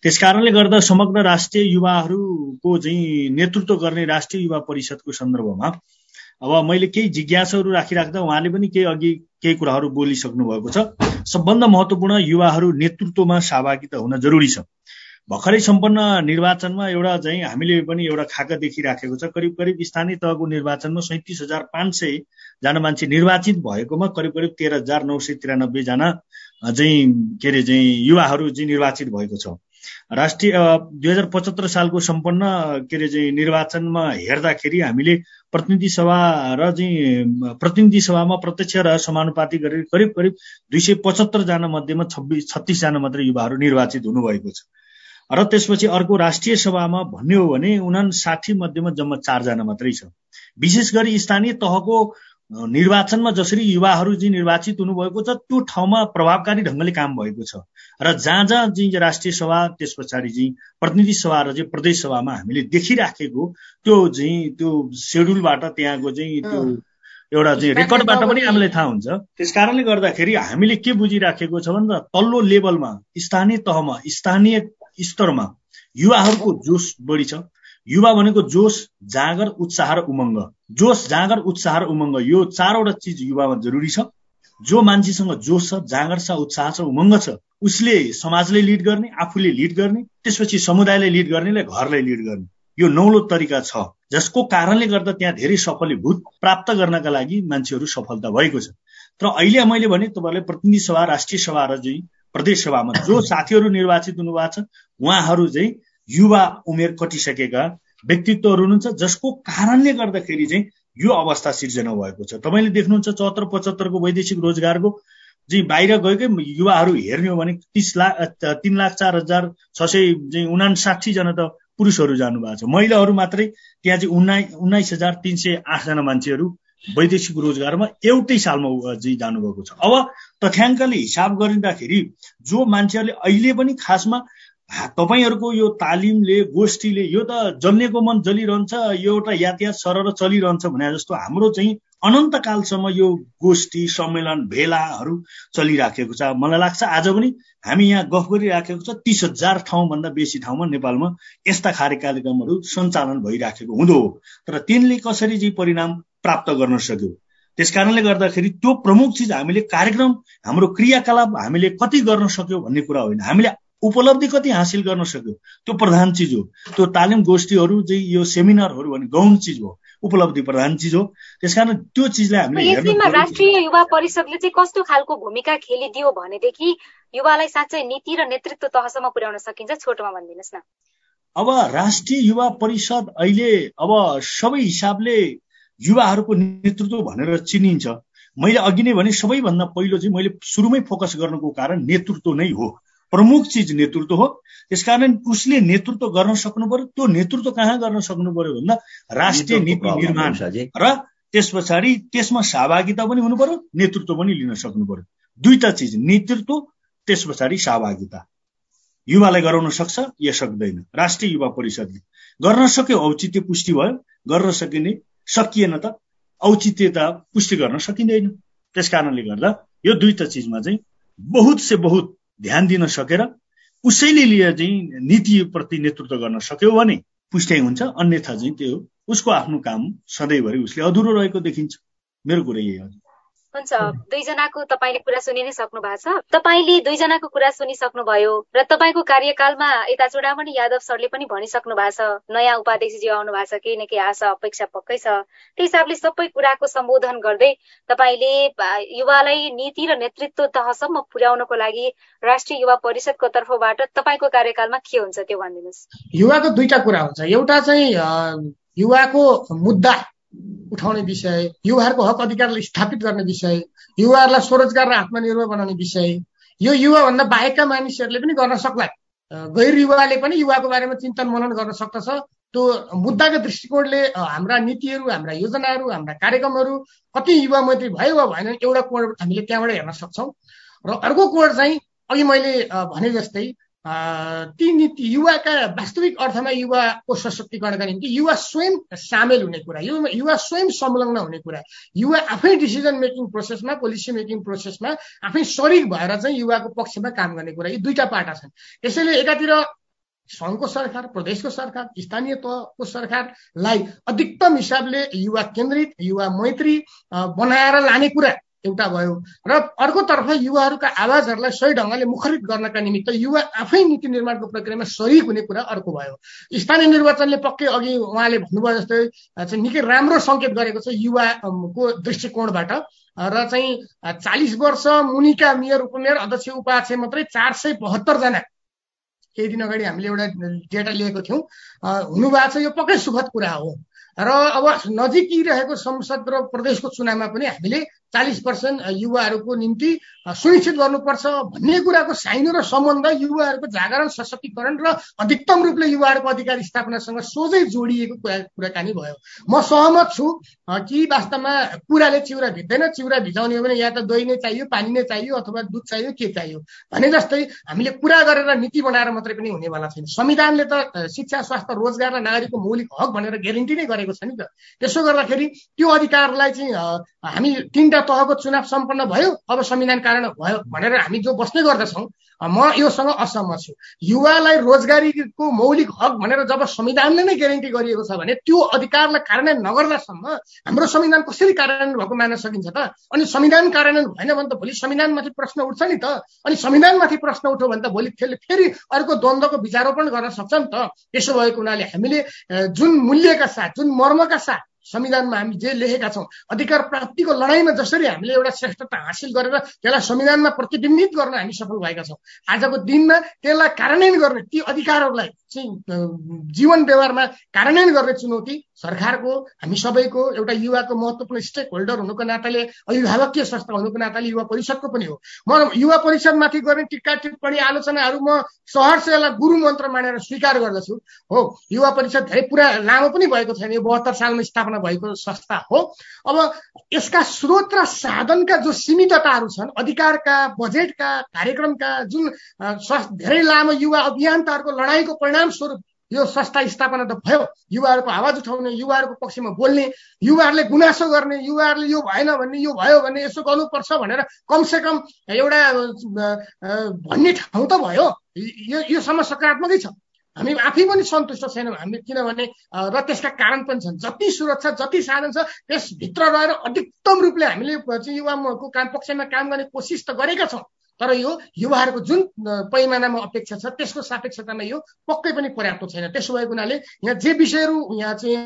त्यस कारणले गर्दा समग्र राष्ट्रिय युवाहरूको चाहिँ नेतृत्व गर्ने राष्ट्रिय युवा परिषदको सन्दर्भमा अब मैले केही जिज्ञासाहरू राखिराख्दा उहाँले पनि केही अघि केही कुराहरू बोलिसक्नु भएको छ। सबभन्दा महत्त्वपूर्ण युवाहरू नेतृत्वमा सहभागिता हुन जरुरी छ। भर्खरै सम्पन्न निर्वाचनमा एउटा चाहिँ हामीले पनि एउटा खाका देखिराखेको छ। करिब करिब स्थानीय तहको निर्वाचनमा सैतिस हजार पाँच सय जना मान्छे निर्वाचित भएकोमा करिब करिब तेह्र हजार नौ सय तिरानब्बेजना चाहिँ के अरे चाहिँ युवाहरू चाहिँ निर्वाचित भएको छ। राष्ट्रिय दुई हजार पचहत्तर सालको सम्पन्न के अरे चाहिँ निर्वाचनमा हेर्दाखेरि हामीले प्रतिनिधि सभा र चाहिँ प्रतिनिधि सभामा प्रत्यक्ष र समानुपाती गरेर करिब करिब दुई सय पचहत्तरजना मध्येमा छब्बिस छत्तिसजना मात्रै युवाहरू निर्वाचित हुनुभएको छ। र त्यसपछि अर्को राष्ट्रिय सभामा भन्ने हो भने उना साठी मध्येमा जम्मा चारजना मात्रै छ। विशेष गरी स्थानीय तहको निर्वाचनमा जसरी युवाहरू चाहिँ निर्वाचित हुनुभएको छ त्यो ठाउँमा प्रभावकारी ढङ्गले काम भएको छ। र जहाँ जहाँ चाहिँ राष्ट्रिय सभा त्यस पछाडि चाहिँ प्रतिनिधि सभा र चाहिँ प्रदेश सभामा हामीले देखिराखेको त्यो चाहिँ त्यो सेड्युलबाट त्यहाँको चाहिँ त्यो एउटा चाहिँ रेकर्डबाट पनि हामीलाई थाहा हुन्छ। त्यस कारणले गर्दाखेरि हामीले के बुझिराखेको छ भन्दा तल्लो लेभलमा स्थानीय तहमा स्थानीय स्तरमा युवाहरूको जोस बढी छ। युवा भनेको जोस जाँगर उत्साह र उमङ्ग। जोस जाँगर उत्साह र उमङ्ग यो चारवटा चिज युवामा जरुरी छ। जो मान्छेसँग जोस छ जाँगर छ उत्साह छ उमङ्ग छ उसले समाजले लिड गर्ने आफूले लिड गर्ने त्यसपछि समुदायले लिड गर्नेले घरलाई लिड गर्ने। यो नौलो तरिका छ जसको कारणले गर्दा त्यहाँ धेरै सफलीभूत प्राप्त गर्नका लागि मान्छेहरू सफलता भएको छ। तर अहिले मैले भने तपाईँहरूलाई प्रतिनिधि सभा राष्ट्रिय सभा र चाहिँ प्रदेश सभामा जो साथीहरू निर्वाचित हुनुभएको छ उहाँहरू चाहिँ युवा उमेर कटिसकेका व्यक्तित्वहरू हुनुहुन्छ जसको कारणले गर्दाखेरि चाहिँ यो अवस्था सिर्जना भएको छ। तपाईँले देख्नुहुन्छ चौहत्तर पचहत्तरको वैदेशिक रोजगारको चाहिँ बाहिर गएकै युवाहरू हेर्ने हो भने तिस लाख तिन लाख चार हजार छ सय उनासाठीजना त पुरुषहरू जानुभएको छ। महिलाहरू मात्रै त्यहाँ चाहिँ उन्नाइ उन्नाइस हजार तिन सय आठजना मान्छेहरू वैदेशिक रोजगारमा एउटै सालमा चाहिँ जानुभएको छ। अब तथ्याङ्कले हिसाब गरिँदाखेरि जो मान्छेहरूले अहिले पनि खासमा तपाईँहरूको यो तालिमले गोष्ठीले यो त जन्मेको मन जलिरहन्छ यो एउटा यातायात सरर चलिरहन्छ भने जस्तो हाम्रो चाहिँ अनन्तकालसम्म यो गोष्ठी सम्मेलन भेलाहरू चलिराखेको छ। मलाई लाग्छ आज पनि हामी यहाँ गफ गरिराखेको छ तिस हजार ठाउँभन्दा बेसी ठाउँमा नेपालमा यस्ता खारे कार्यक्रमहरू सञ्चालन भइराखेको हुँदो हो। तर तिनले कसरी चाहिँ परिणाम प्राप्त गर्न सक्यो? त्यस कारणले गर्दाखेरि त्यो प्रमुख चिज हामीले कार्यक्रम हाम्रो क्रियाकलाप हामीले कति गर्न सक्यो भन्ने कुरा होइन। हामीले उपलब्धि कति हासिल गर्न सक्यो? त्यो प्रधान चिज हो। त्यो तालिम गोष्ठीहरू चाहिँ यो सेमिनारहरू भने गौण चिज हो उपलब्धि प्रधान चिज हो। त्यस कारण त्यो चिजलाई हामीले राष्ट्रिय युवा परिषदले चाहिँ कस्तो खालको भूमिका खेलिदियो भनेदेखि युवालाई साँच्चै नीति र नेतृत्व तहसम्म पुर्याउन सकिन्छ छोटोमा भनिदिनुहोस् न। अब राष्ट्रिय युवा परिषद अहिले अब सबै हिसाबले युवाहरूको नेतृत्व भनेर चिनिन्छ। मैले अघि नै भने सबैभन्दा पहिलो चाहिँ मैले सुरुमै फोकस गर्नुको कारण नेतृत्व नै हो। प्रमुख चिज नेतृत्व हो। त्यसकारण उसले नेतृत्व गर्न सक्नु पर्यो। त्यो नेतृत्व कहाँ गर्न सक्नु पर्यो भन्दा राष्ट्रिय नीति निर्माण र त्यस पछाडि त्यसमा सहभागिता पनि हुनु पर्यो नेतृत्व पनि लिन सक्नु पर्यो। दुईटा चिज नेतृत्व त्यस पछाडि सहभागिता। युवालाई गराउन सक्छ या सक्दैन। राष्ट्रिय युवा परिषदले। गर्न सक्यो औचित्य पुष्टि भयो। गर्न सकिने सकिएन त औचित्यता पुष्टि गर्न सकिँदैन। त्यस कारणले गर्दा यो दुईटा चिजमा चाहिँ बहुत से बहुत ध्यान दिन सकेर उसैले लिएर चाहिँ नीतिप्रति नेतृत्व गर्न सक्यो भने पुष्ट्याइ हुन्छ अन्यथा चाहिँ त्यो उसको आफ्नो काम सधैँभरि उसले अधुरो रहेको देखिन्छ। मेरो कुरा यही हो। हुन्छ। दुईजनाको तपाईँले कुरा सुनि नै सक्नु भएको छ। तपाईँले दुईजनाको कुरा सुनिसक्नुभयो र तपाईँको कार्यकालमा यता चुडामणि यादव सरले पनि भनिसक्नु भएको छ। नयाँ उपाध्यक्षजी आउनु भएको छ केही न केही आशा अपेक्षा पक्कै छ। त्यही हिसाबले सबै कुराको सम्बोधन गर्दै तपाईँले युवालाई नीति र नेतृत्व तहसम्म पुर्याउनको लागि राष्ट्रिय युवा परिषदको तर्फबाट तपाईँको कार्यकालमा के हुन्छ त्यो भनिदिनुहोस्। युवाको दुईटा कुरा हुन्छ। एउटा चाहिँ युवाको मुद्दा। उठाउने विषय युवाहरूको हक अधिकारलाई स्थापित गर्ने विषय युवाहरूलाई स्वरोजगार र आत्मनिर्भर बनाउने विषय यो युवाभन्दा बाहेकका मानिसहरूले पनि गर्न सक्ला गैर युवाले पनि युवाको बारेमा चिन्तन मनन गर्न सक्दछ। त्यो मुद्दाको दृष्टिकोणले हाम्रा नीतिहरू हाम्रा योजनाहरू हाम्रा कार्यक्रमहरू कति युवा मैत्री भयो वा भएन एउटा कोड हामीले त्यहाँबाट हेर्न सक्छौँ। र अर्को कोड चाहिँ अघि मैले भने जस्तै ती नीति युवाका वास्तविक अर्थमा युवाको सशक्तिकरणका निम्ति युवा स्वयं सामेल हुने कुरा युवा स्वयं संलग्न हुने कुरा युवा आफै डिसिजन मेकिङ प्रोसेसमा पोलिसी मेकिङ प्रोसेसमा आफै सरिक भएर चाहिँ युवाको पक्षमा काम गर्ने कुरा यी दुईटा पाटा छन्। यसैले एकातिर सङ्घको सरकार प्रदेशको सरकार स्थानीय तहको सरकारलाई अधिकतम हिसाबले युवा केन्द्रित युवा मैत्री बनाएर लाने कुरा एउटा भयो। र अर्कोतर्फ युवाहरूका आवाजहरूलाई सही ढङ्गले मुखरित गर्नका निमित्त युवा आफै नीति निर्माणको प्रक्रियामा सरिक हुने कुरा अर्को भयो। स्थानीय निर्वाचनले पक्कै अघि उहाँले भन्नुभयो जस्तै चाहिँ निकै राम्रो सङ्केत गरेको छ युवाको दृष्टिकोणबाट। र चाहिँ चालिस वर्ष मुनिका मेयर उपमेयर अध्यक्ष उपाध्यक्ष मात्रै चार सय बहत्तरजना। केही दिन अगाडि हामीले एउटा डेटा लिएको थियौँ। हुनुभएको छ यो पक्कै सुखद कुरा हो। र अब नजिकै संसद र प्रदेशको चुनावमा पनि हामीले चालिस पर्सेन्ट युवाहरूको निम्ति सुनिश्चित गर्नुपर्छ भन्ने कुराको साइनो र सम्बन्ध युवाहरूको जागरण सशक्तिकरण र अधिकतम रूपले युवाहरूको अधिकार स्थापनासँग सोझै जोडिएको कुरा कुराकानी भयो। म सहमत छु कि वास्तवमा कुराले चिउरा भिज्दैन चिउरा भिजाउने हो भने या त दही नै चाहियो पानी नै चाहियो अथवा दुध चाहियो के चाहियो? भने जस्तै हामीले कुरा गरेर नीति बनाएर मात्रै पनि हुनेवाला छैन। संविधानले त शिक्षा स्वास्थ्य रोजगार र नागरिकको मौलिक हक भनेर ग्यारेन्टी नै गरेको छ नि त। त्यसो गर्दाखेरि त्यो अधिकारलाई चाहिँ हामी तिनवटा दुईटा तहको चुनाव सम्पन्न भयो अब संविधान कारण भयो भनेर हामी जो बस्ने गर्दछौँ म योसँग असहमत छु। युवालाई रोजगारीको मौलिक हक भनेर जब संविधानले नै ग्यारेन्टी गरिएको छ भने त्यो अधिकारलाई कार्यान्वयन नगर्दासम्म हाम्रो संविधान कसरी कार्यान्वयन भएको मान्न सकिन्छ त? अनि संविधान कार्यान्वयन भएन भने त भोलि संविधानमाथि प्रश्न उठ्छ नि त। अनि संविधानमाथि प्रश्न उठ्यो भने त भोलि त्यसले फेरि अर्को द्वन्द्वको विचारोपण गर्न सक्छ नि त। त्यसो भएको हुनाले हामीले जुन मूल्यका साथ जुन मर्मका साथ संविधानमा हामी जे लेखेका छौँ अधिकार प्राप्तिको लडाइँमा जसरी हामीले एउटा श्रेष्ठता हासिल गरेर त्यसलाई संविधानमा प्रतिबिम्बित गर्न हामी सफल भएका छौँ। आजको दिनमा त्यसलाई कार्यान्वयन गर्ने ती अधिकारहरूलाई चाहिँ जीवन व्यवहारमा कार्यान्वयन गर्ने चुनौती सरकारको हामी सबैको एउटा युवाको महत्त्वपूर्ण स्टेक होल्डर हुनुको नाताले अभिभावकीय संस्था हुनुको नाताले युवा परिषदको पनि हो। म युवा परिषदमाथि गर्ने टिक्का टिप्पणी आलोचनाहरू म सहर यसलाई गुरु मन्त्र मानेर स्वीकार गर्दछु। हो युवा परिषद धेरै पुरा लामो पनि भएको छैन यो बहत्तर सालमा स्थापना भएको संस्था हो। अब यसका स्रोत र साधनका जो सीमितताहरू छन् अधिकारका बजेटका कार्यक्रमका जुन धेरै लामो युवा अभियन्ताहरूको लडाइँको परिणाम स्वरूप यो संस्था स्थापना त भयो। युवाहरूको आवाज उठाउने युवाहरूको पक्षमा बोल्ने युवाहरूले गुनासो गर्ने युवाहरूले यो भएन भन्ने यो भयो भने यसो गर्नुपर्छ भनेर कमसे कम एउटा भन्ने ठाउँ त भयो। यो यो समय सकारात्मकै छ। हामी आफै पनि सन्तुष्ट छैनौँ। हामी किनभने र त्यसका कारण पनि छन्। जति सुरक्षा जति साधन छ त्यसभित्र रहेर अधिकतम रूपले हामीले चाहिँ काम पक्षमा काम गर्ने कोसिस त गरेका छौँ। तर यो युवाहरूको जुन पैमानामा अपेक्षा छ त्यसको सापेक्षतामा यो पक्कै पनि पर्याप्त छैन। त्यसो भएको हुनाले यहाँ जे विषयहरू यहाँ चाहिँ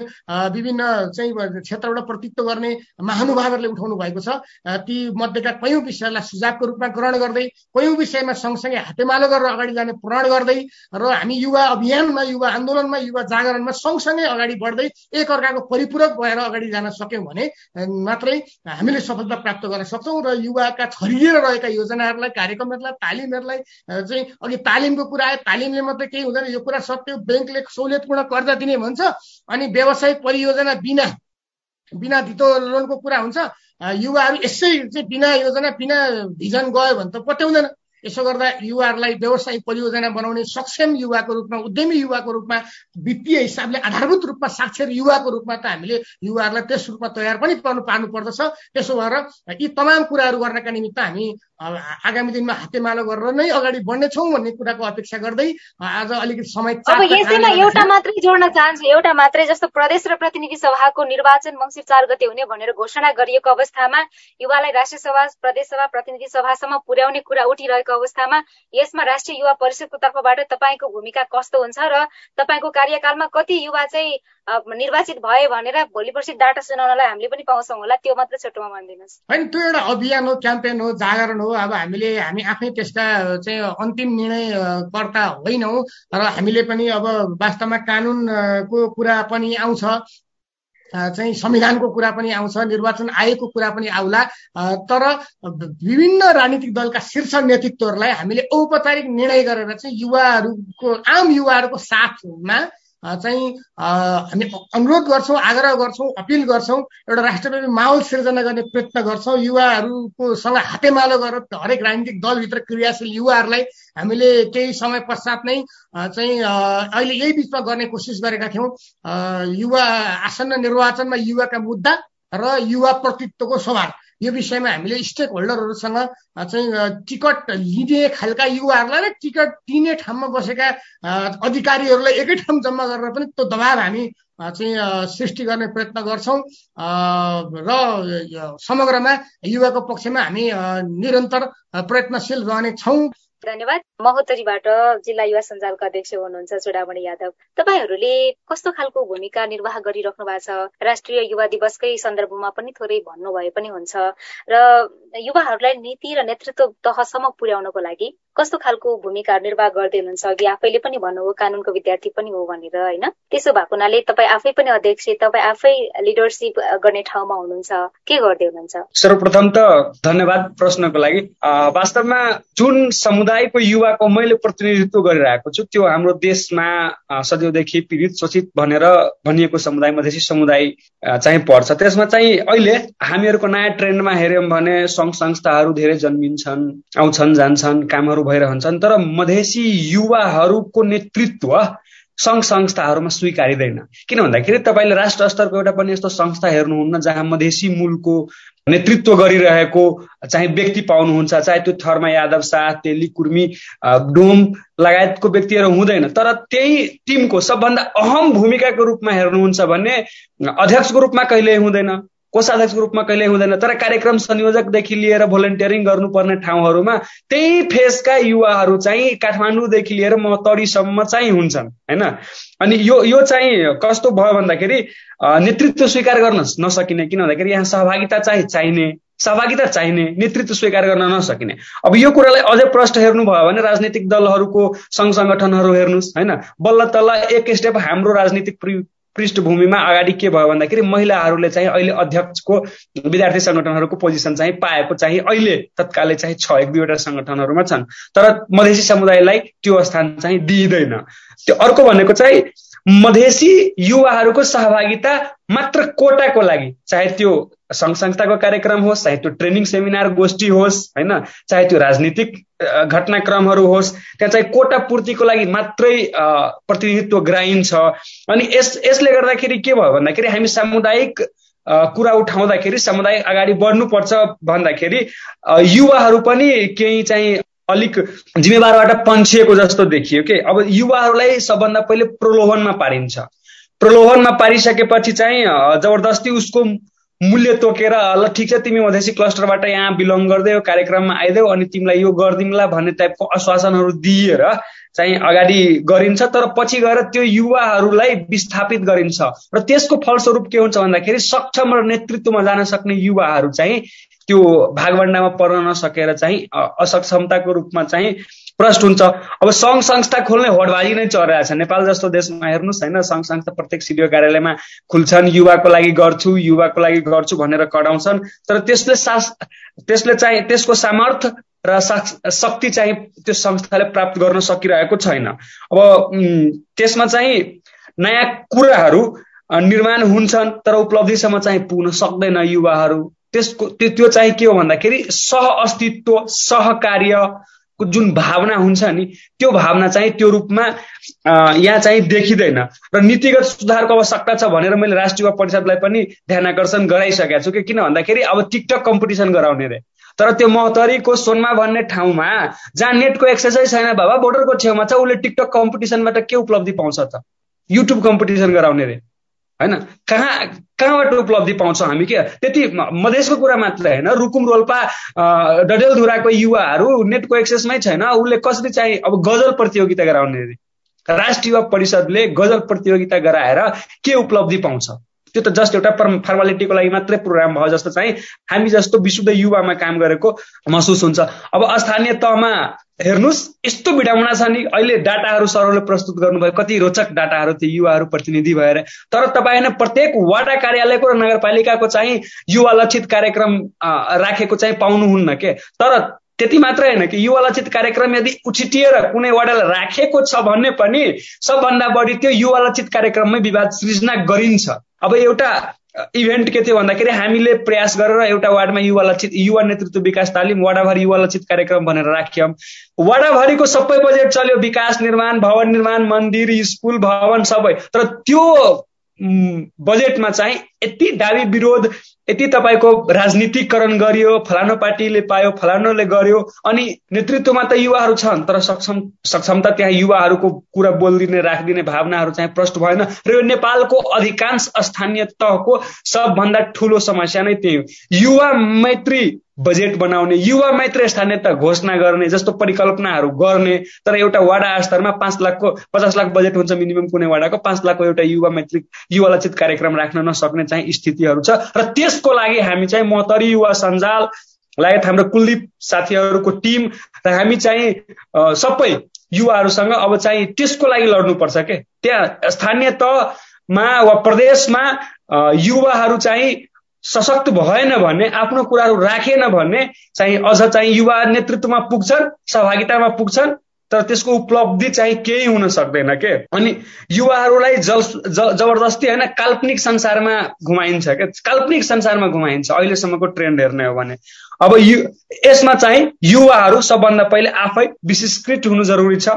विभिन्न चाहिँ क्षेत्रबाट प्रतित्व गर्ने महानुभावहरूले उठाउनु भएको छ ती मध्येका कयौँ विषयलाई सुझावको रूपमा ग्रहण गर्दै कयौँ विषयमा सँगसँगै हातेमालो गरेर अगाडि जाने प्रण गर्दै र हामी युवा अभियानमा युवा आन्दोलनमा युवा जागरणमा सँगसँगै अगाडि बढ्दै एकअर्काको परिपूरक भएर अगाडि जान सक्यौँ भने मात्रै हामीले सफलता प्राप्त गर्न सक्छौँ र युवाका छरिएर रहेका योजनाहरूलाई कार्यक्रमहरूलाई तालिमहरूलाई चाहिँ अघि तालिमको कुरा आयो तालिमले मात्रै केही हुँदैन। यो कुरा सत्य ब्याङ्कले सहुलियतपूर्ण कर्जा दिने भन्छ अनि व्यावसायिक परियोजना बिना बिना धितो लोनको कुरा हुन्छ। युवाहरू यसै चाहिँ बिना योजना बिना भिजन गयो भने त पट्याउँदैन। यसो गर्दा युवाहरूलाई व्यवसायिक परियोजना बनाउने सक्षम युवाको रूपमा उद्यमी युवाको रूपमा वित्तीय हिसाबले आधारभूत रूपमा साक्षर युवाको रूपमा त हामीले युवाहरूलाई त्यस रूपमा तयार पनि पर्नु पार्नु पर्दछ त्यसो भएर यी तमाम कुराहरू गर्नका निमित्त हामी आगामी दिनमा हातेमालो गरेर नै अगाडि बढ्नेछौँ भन्ने कुराको अपेक्षा गर्दै आज अलिकति समय अब यसैमा एउटा मात्रै जोड्न चाहन्छु एउटा मात्रै जस्तो प्रदेश र प्रतिनिधि सभाको निर्वाचन मङ्सिर चार गते हुने भनेर घोषणा गरिएको अवस्थामा युवालाई राष्ट्रिय सभा प्रदेश सभा प्रतिनिधि सभासम्म पुर्याउने कुरा उठिरहेको अवस्थामा यसमा राष्ट्रिय युवा परिषदको तर्फबाट तपाईँको भूमिका कस्तो हुन्छ र तपाईँको कार्यकालमा कति युवा चाहिँ निर्वाचित भयो भनेर भोलि पर्सि डाटा सुनाउनलाई हामीले पनि पाउँछौँ होला त्यो मात्रै छोटोमा भनिदिनुहोस् होइन त्यो एउटा अभियान हो क्याम्पेन हो जागरण हो अब हामीले हामी आफै त्यसका चाहिँ अन्तिम निर्णयकर्ता होइनौँ र हामीले पनि अब वास्तवमा कानुनको कुरा पनि आउँछ चाहिँ संविधानको कुरा पनि आउँछ निर्वाचन आयोगको कुरा पनि आउला तर विभिन्न राजनीतिक दलका शीर्ष नेतृत्वहरूलाई हामीले औपचारिक निर्णय गरेर चाहिँ युवाहरूको आम युवाहरूको साथमा चाहिँ हामी अनुरोध गर्छौँ आग्रह गर्छौँ अपिल गर्छौँ एउटा राष्ट्रव्यापी माहौल सिर्जना गर्ने प्रयत्न गर्छौँ। युवाहरूको सँग हातेमालो गरेर हरेक राजनीतिक दलभित्र क्रियाशील युवाहरूलाई हामीले केही समय पश्चात नै चाहिँ अहिले यही बिचमा गर्ने कोसिस गरेका थियौँ। युवा आसन्न निर्वाचनमा युवाका मुद्दा र युवा प्रतित्वको सवाल। यो विषयमा हामीले स्टेक होल्डरहरूसँग चाहिँ टिकट लिने खालका युवाहरूलाई टिकट दिने ठाउँमा बसेका अधिकारीहरूलाई एकै ठाउँ जम्मा गरेर पनि त्यो दबाव हामी चाहिँ सृष्टि गर्ने प्रयत्न गर्छौँ। र समग्रमा युवाको पक्षमा हामी निरन्तर प्रयत्नशील रहने छौँ। धन्यवाद। महोत्तरीबाट जिल्ला युवा सञ्जालका अध्यक्ष हुनुहुन्छ चुडामणि यादव। तपाईँहरूले कस्तो खालको भूमिका निर्वाह गरिराख्नु भएको छ? राष्ट्रिय युवा दिवसकै सन्दर्भमा पनि थोरै भन्नुभए पनि हुन्छ। र युवाहरूलाई नीति र नेतृत्व तहसम्म पुर्याउनको लागि कस्तो खालको भूमिका निर्वाह गर्दै हुनुहुन्छ? अघि आफैले पनि भन्नुभयो कानुनको विद्यार्थी पनि हो भनेर होइन? त्यसो भएको हुनाले तपाईँ आफै पनि अध्यक्ष तपाईँ आफै लिडरसिप गर्ने ठाउँमा हुनुहुन्छ। के गर्दै हुनुहुन्छ? सर्वप्रथम त धन्यवाद प्रश्नको लागि। वास्तवमा जुन समुदायको युवाको मैले प्रतिनिधित्व गरिरहेको छु। त्यो हाम्रो देशमा सदैवदेखि पीडित शोषित भनेर भनिएको समुदाय मधेसी समुदाय चाहिँ पर्छ। त्यसमा चाहिँ अहिले हामीहरूको नयाँ ट्रेन्डमा हेऱ्यौँ भने सङ्घ संस्थाहरू धेरै जन्मिन्छन् आउँछन् जान्छन् कामहरू भइरहन्छन् तर मधेसी युवाहरूको नेतृत्व सङ्घ संस्थाहरूमा स्वीकारिँदैन। किन भन्दाखेरि तपाईँले राष्ट्र स्तरको एउटा पनि यस्तो संस्था हेर्नुहुन्न जहाँ मधेसी मूलको नेतृत्व गरिरहेको चाहिँ व्यक्ति पाउनुहुन्छ चाहे त्यो थर्मा यादव शाह तेली कुर्मी डोम लगायतको व्यक्तिहरू हुँदैन। तर त्यही टिमको सबभन्दा अहम भूमिकाको रूपमा हेर्नुहुन्छ भने अध्यक्षको रूपमा कहिल्यै हुँदैन। कोषाध्यक्षको रूपमा कहिल्यै हुँदैन। तर कार्यक्रम संयोजकदेखि लिएर भोलिन्टियरिङ गर्नुपर्ने ठाउँहरूमा त्यही फेसका युवाहरू चाहिँ काठमाडौँदेखि लिएर महतरीसम्म चाहिँ हुन्छन् होइन? अनि यो यो चाहिँ कस्तो भयो भन्दाखेरि नेतृत्व स्वीकार गर्न नसकिने। किन भन्दाखेरि यहाँ सहभागिता चाहिँ चाहिने सहभागिता चाहिने नेतृत्व स्वीकार गर्न नसकिने। अब यो कुरालाई अझै प्रष्ट हेर्नुभयो भने राजनीतिक दलहरूको सङ्घ सङ्गठनहरू हेर्नुहोस् होइन? बल्ल तल्ल एक स्टेप हाम्रो राजनीतिक पृष्ठभूमिमा अगाडि के भयो भन्दाखेरि महिलाहरूले चाहिँ अहिले अध्यक्षको विद्यार्थी सङ्गठनहरूको पोजिसन चाहिँ पाएको चाहिँ अहिले तत्कालै चाहिँ छ एक दुईवटा सङ्गठनहरूमा छन्। तर मधेसी समुदायलाई त्यो स्थान चाहिँ दिइँदैन। त्यो अर्को भनेको चाहिँ मधेसी युवाहरूको सहभागिता मात्र कोटाको लागि चाहे त्यो सङ्घ संस्थाको कार्यक्रम होस् चाहे त्यो ट्रेनिङ सेमिनार गोष्ठी होस् होइन चाहे त्यो राजनीतिक घटनाक्रमहरू होस् त्यहाँ चाहिँ कोटा पूर्तिको लागि मात्रै प्रतिनिधित्व गराइन्छ। अनि यस यसले गर्दाखेरि के भयो भन्दाखेरि हामी सामुदायिक कुरा उठाउँदाखेरि समुदाय अगाडि बढ्नुपर्छ भन्दाखेरि युवाहरू पनि केही चाहिँ अलिक जिम्मेवारबाट पन्छिएको जस्तो देखियो कि? अब युवाहरूलाई सबभन्दा पहिले प्रलोभनमा पारिन्छ। प्रलोभनमा पारिसकेपछि चाहिँ जबरजस्ती उसको मूल्य तोकेर ल ठिक छ तिमी मधेसी क्लस्टरबाट यहाँ बिलोङ गर्दै कार्यक्रममा आइदेऊ अनि तिमीलाई यो गरिदिउँला भन्ने टाइपको आश्वासनहरू दिएर चाहिँ अगाडि गरिन्छ। तर पछि गएर त्यो युवाहरूलाई विस्थापित गरिन्छ। र त्यसको फलस्वरूप के हुन्छ भन्दाखेरि सक्षम र नेतृत्वमा जान सक्ने युवाहरू चाहिँ त्यो भागभण्डामा पर्न नसकेर चाहिँ असक्षमताको रूपमा चाहिँ प्रष्ट हुन्छ। अब सङ्घ संस्था खोल्ने होडबाजी नै चलिरहेछ नेपाल जस्तो देशमा हेर्नुहोस् होइन सङ्घ संस्था प्रत्येक सिडिओ कार्यालयमा खुल्छन् युवाको लागि गर्छु युवाको लागि गर्छु भनेर कडाउँछन्। तर त्यसले सास त्यसले चाहिँ त्यसको सामर्थ्य र शक्ति चाहिँ त्यो संस्थाले प्राप्त गर्न सकिरहेको छैन। अब त्यसमा चाहिँ नयाँ कुराहरू निर्माण हुन्छन् तर उपलब्धिसम्म चाहिँ पुग्न सक्दैन युवाहरू। त्यसको त्यो चाहिँ के हो भन्दाखेरि सह अस्तित्व सहकार्यको जुन भावना हुन्छ नि त्यो भावना चाहिँ त्यो रूपमा यहाँ चाहिँ देखिँदैन। र नीतिगत सुधारको आवश्यकता छ भनेर मैले राष्ट्रिय परिषदलाई पनि ध्यान आकर्षण गराइसकेको छु कि किन भन्दाखेरि अब टिकटक कम्पिटिसन गराउने रे तर त्यो महोत्तरीको सोनमा भन्ने ठाउँमा जहाँ नेटको एक्सर्साइज छैन बाबा बोर्डरको छेउमा छ उसले टिकटक कम्पिटिसनबाट के उपलब्धि पाउँछ त? युट्युब कम्पिटिसन गराउने रे होइन? कहाँ कहाँबाट उपलब्धि पाउँछौँ हामी के? त्यति मधेसको कुरा मात्र होइन। रुकुम रोल्पा डडेलधुराको युवाहरू नेटको एक्सेसमै छैन। उसले कसरी चाहिँ अब गजल प्रतियोगिता गराउने राष्ट्रिय परिषदले गजल प्रतियोगिता गराएर के उपलब्धि पाउँछ? त्यो त जस्ट एउटा फर्मालिटीको लागि मात्रै प्रोग्राम भयो जस्तो चाहिँ हामी जस्तो विशुद्ध युवामा काम गरेको महसुस हुन्छ। अब स्थानीय तहमा हेर्नुहोस् यस्तो विडम्बना छ नि अहिले डाटाहरू सरले प्रस्तुत गर्नुभयो कति रोचक डाटाहरू थियो युवाहरू प्रतिनिधि भएर। तर तपाईँ प्रत्येक वाडा कार्यालयको र नगरपालिकाको चाहिँ युवा लक्षित कार्यक्रम राखेको चाहिँ पाउनुहुन्न के? तर त्यति मात्रै होइन कि युवा लक्षित कार्यक्रम यदि उछिटिएर कुनै वाडालाई राखेको छ भने पनि सबभन्दा बढी त्यो युवा लक्षित कार्यक्रममै विवाद सृजना गरिन्छ। अब एउटा इभेन्ट के थियो भन्दाखेरि हामीले प्रयास गरेर एउटा वार्डमा युवा लक्षित युवा नेतृत्व विकास तालिम वाडाभरि युवा लक्षित कार्यक्रम भनेर राख्यौँ। वाडाभरिको सबै बजेट चल्यो। विकास निर्माण भवन निर्माण मन्दिर स्कुल भवन सबै। तर त्यो बजेटमा चाहिँ यति दावी विरोध यति तपाईँको राजनीतिकरण गरियो फलानु पार्टीले पायो फलानुले गर्यो अनि नेतृत्वमा त युवाहरू छन् तर सक्षम सक्षमता त्यहाँ युवाहरूको कुरा बोलिदिने राखिदिने भावनाहरू चाहिँ प्रष्ट भएन र यो नेपालको अधिकांश स्थानीय तहको सबभन्दा ठुलो समस्या नै त्यही युवा मैत्री बजेट बनाउने युवा मात्रै स्थानीयता घोषणा गर्ने जस्तो परिकल्पनाहरू गर्ने तर एउटा वाडा स्तरमा पाँच लाखको पचास लाख बजेट हुन्छ मिनिमम कुनै वाडाको पाँच लाखको एउटा युवा मैत्री युवा लक्षित कार्यक्रम राख्न नसक्ने चाहिँ स्थितिहरू छ। र त्यसको लागि हामी चाहिँ महतरी युवा सञ्जाल लगायत हाम्रो कुलदीप साथीहरूको टिम र हामी चाहिँ सबै युवाहरूसँग अब चाहिँ त्यसको लागि लड्नुपर्छ के? त्यहाँ स्थानीय तहमा वा प्रदेशमा युवाहरू चाहिँ सशक्त भएन भने आफ्नो कुराहरू राखेन भने चाहिँ अझ चाहिँ युवा नेतृत्वमा पुग्छन् सहभागितामा पुग्छन् तर त्यसको उपलब्धि चाहिँ केही हुन सक्दैन के? अनि युवाहरूलाई जल जबरजस्ती होइन काल्पनिक संसारमा घुमाइन्छ क्या काल्पनिक संसारमा घुमाइन्छ अहिलेसम्मको ट्रेन्ड हेर्ने हो भने। अब यु यसमा चाहिँ युवाहरू सबभन्दा पहिले आफै विशिष्कृत हुनु जरुरी छ।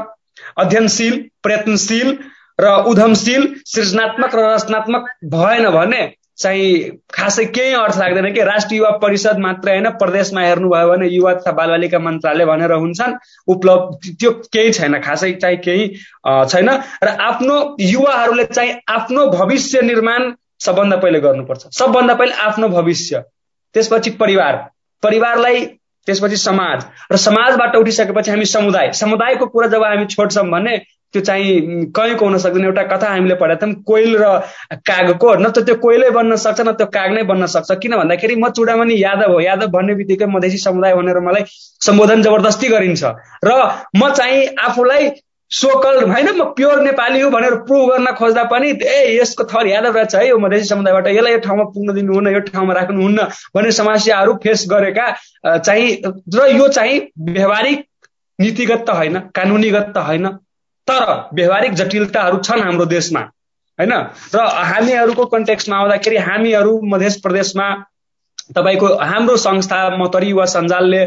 अध्ययनशील प्रयत्नशील र उधमशील सृजनात्मक र रचनात्मक भएन भने चाहिँ खासै केही अर्थ लाग्दैन कि राष्ट्रिय युवा परिषद मात्रै होइन प्रदेशमा हेर्नुभयो भने युवा तथा बालबालिका मन्त्रालय भनेर हुन्छन् उपलब्ध त्यो केही छैन खासै चाहिँ केही छैन। र आफ्नो युवाहरूले चाहिँ आफ्नो भविष्य निर्माण सबभन्दा पहिले गर्नुपर्छ। सबभन्दा पहिले आफ्नो भविष्य त्यसपछि परिवार परिवारलाई त्यसपछि समाज। र समाजबाट उठिसकेपछि हामी समुदाय। समुदायको कुरा जब हामी छोड्छौँ भने त्यो चाहिँ कहीँको हुन सक्दैन एउटा कथा हामीले पढेका थियौँ कोइल र कागको। न त त्यो कोइलै बन्न सक्छ न त्यो काग नै बन्न सक्छ। किन भन्दाखेरि म चुडामणि यादव हो। यादव भन्ने बित्तिकै मधेसी समुदाय भनेर मलाई सम्बोधन जबरदस्ती गरिन्छ। र म चाहिँ आफूलाई सोकल होइन म प्योर नेपाली हो भनेर प्रुभ गर्न खोज्दा पनि ए यसको थर यादव रहेछ है यो मधेसी समुदायबाट यसलाई यो ठाउँमा पुग्न दिनुहुन्न यो ठाउँमा राख्नुहुन्न भन्ने समस्याहरू फेस गरेका चाहिँ र यो चाहिँ व्यवहारिक नीतिगत त होइन कानुनीगत त होइन। तर व्यवहारिक जटिलताहरू छन् हाम्रो देशमा होइन? र हामीहरूको कन्टेक्समा आउँदाखेरि हामीहरू मध्य प्रदेशमा तपाईँको हाम्रो संस्था मतरी युवा सञ्जालले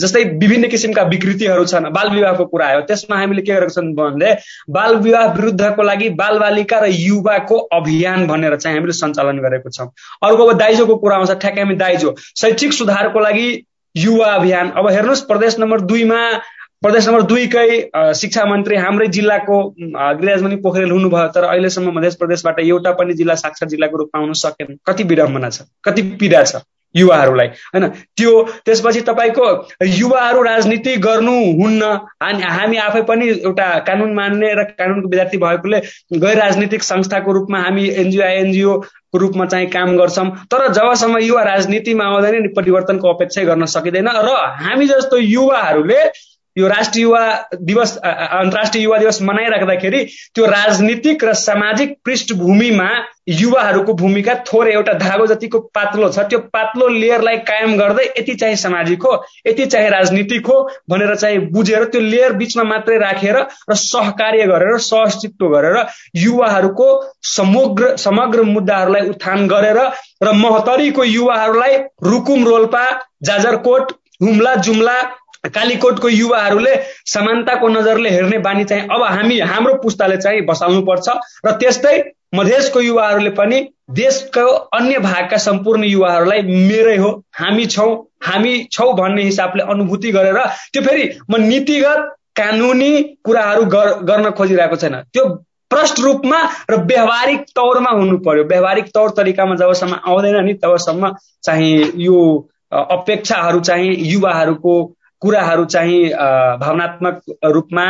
जस्तै विभिन्न किसिमका विकृतिहरू छन् बाल विवाहको कुरा आयो त्यसमा हामीले के गरेको छौँ भने बाल विवाह विरुद्धको लागि बाल बालिका र युवाको अभियान भनेर चाहिँ हामीले सञ्चालन गरेको छौँ। अर्को अब दाइजोको कुरा आउँछ ठ्याक्कै दाइजो शैक्षिक सुधारको लागि युवा अभियान। अब हेर्नुहोस् प्रदेश नम्बर दुईमा प्रदेश नम्बर दुईकै शिक्षा मन्त्री हाम्रै जिल्लाको गिरिराजमणि पोखरेल हुनुभयो तर अहिलेसम्म मध्य प्रदेशबाट एउटा पनि जिल्ला साक्षर जिल्लाको रूपमा आउन सकेन। कति विडम्बना छ कति पीडा छ युवाहरूलाई होइन? त्यो त्यसपछि तपाईँको युवाहरू राजनीति गर्नुहुन्न हामी आफै पनि एउटा कानुन मान्ने र कानुनको विद्यार्थी भएकोले गैर राजनीतिक संस्थाको रूपमा हामी एनजिओ एनजिओको रूपमा चाहिँ काम गर्छौँ। तर जबसम्म युवा राजनीतिमा आउँदैन परिवर्तनको अपेक्षा गर्न सकिँदैन र हामी जस्तो युवाहरूले यो राष्ट्रिय युवा दिवस अन्तर्राष्ट्रिय युवा दिवस मनाइराख्दाखेरि त्यो राजनीतिक र सामाजिक पृष्ठभूमिमा युवाहरूको भूमिका थोरै एउटा धागो जतिको पातलो छ त्यो पातलो लेयरलाई कायम गर्दै यति चाहिँ सामाजिक हो यति चाहिँ राजनीतिक हो भनेर चाहिँ बुझेर त्यो लेयर बिचमा मात्रै राखेर र सहकार्य गरेर सहअस्तित्व गरेर युवाहरूको समग्र समग्र मुद्दाहरूलाई उत्थान गरेर र महतरीको युवाहरूलाई रुकुम रोल्पा जाजरकोट हुम्ला जुम्ला कालीकोटको युवाहरूले समानताको नजरले हेर्ने बानी चाहिँ अब हामी हाम्रो पुस्ताले चाहिँ बसाल्नुपर्छ र त्यस्तै मधेसको युवाहरूले पनि देशको अन्य भागका सम्पूर्ण युवाहरूलाई मेरै हो हामी छौँ हामी छौँ भन्ने हिसाबले अनुभूति गरेर त्यो फेरि म नीतिगत कानुनी कुराहरू गर्न खोजिरहेको छैन। त्यो प्रष्ट रूपमा र व्यवहारिक तौरमा हुनु पर्यो। व्यवहारिक तौर तरिकामा जबसम्म आउँदैन नि तबसम्म चाहिँ यो अपेक्षाहरू चाहिँ युवाहरूको कुराहरू चाहिँ भावनात्मक रूपमा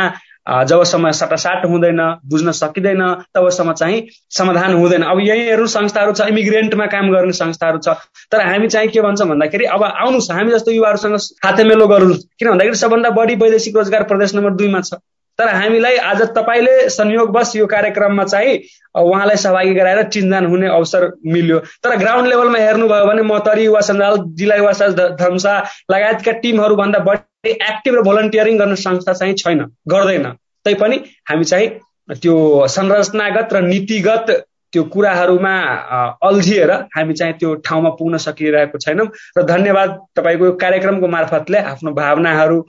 जबसम्म सटासाट हुँदैन बुझ्न सकिँदैन तबसम्म चाहिँ समाधान हुँदैन। अब यही हेर्नु संस्थाहरू छ इमिग्रेन्टमा काम गर्ने संस्थाहरू छ तर हामी चाहिँ के भन्छौँ भन्दाखेरि अब आउनुहोस् हामी जस्तो युवाहरूसँग हातेमेलो गरौँ किन भन्दाखेरि सबभन्दा बढी वैदेशिक रोजगार प्रदेश नम्बर दुईमा छ। तर हामीलाई आज तपाईँले संयोगवश यो कार्यक्रममा चाहिँ उहाँलाई सहभागी गराएर चिन्जान हुने अवसर मिल्यो। तर ग्राउन्ड लेभलमा हेर्नुभयो भने मतरी युवा सञ्जाल जिल्ला युवा धम्सा लगायतका टिमहरू भन्दा बढी एक्टिभ र भोलन्टियरिङ गर्ने संस्था चाहिँ छैन गर्दैन। तैपनि हामी चाहिँ त्यो संरचनागत र नीतिगत त्यो कुराहरूमा अल्झिएर हामी चाहिँ त्यो ठाउँमा पुग्न सकिरहेको छैनौँ। र धन्यवाद तपाईँको कार्यक्रमको मार्फतले आफ्नो भावनाहरू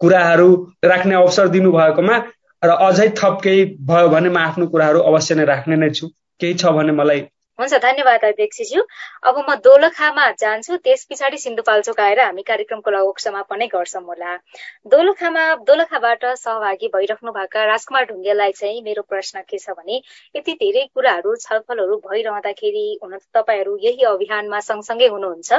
कुराहरू राख्ने अवसर दिनुभएकोमा र अझै थप केही भयो भने म आफ्नो कुराहरू अवश्य नै राख्ने नै छु। केही छ भने मलाई हुन्छ धन्यवाद अध्यक्षज्यू अब म दोलखामा जान्छु त्यस पछाडि सिन्धुपाल्चोक आएर हामी कार्यक्रमको लगभग समापनै गर्छौँ होला। दोलखामा दोलखाबाट सहभागी भइराख्नु भएका राजकुमार ढुङ्गेललाई चाहिँ मेरो प्रश्न के छ भने यति धेरै कुराहरू छलफलहरू भइरहँदाखेरि हुन त तपाईँहरू यही अभियानमा सँगसँगै हुनुहुन्छ।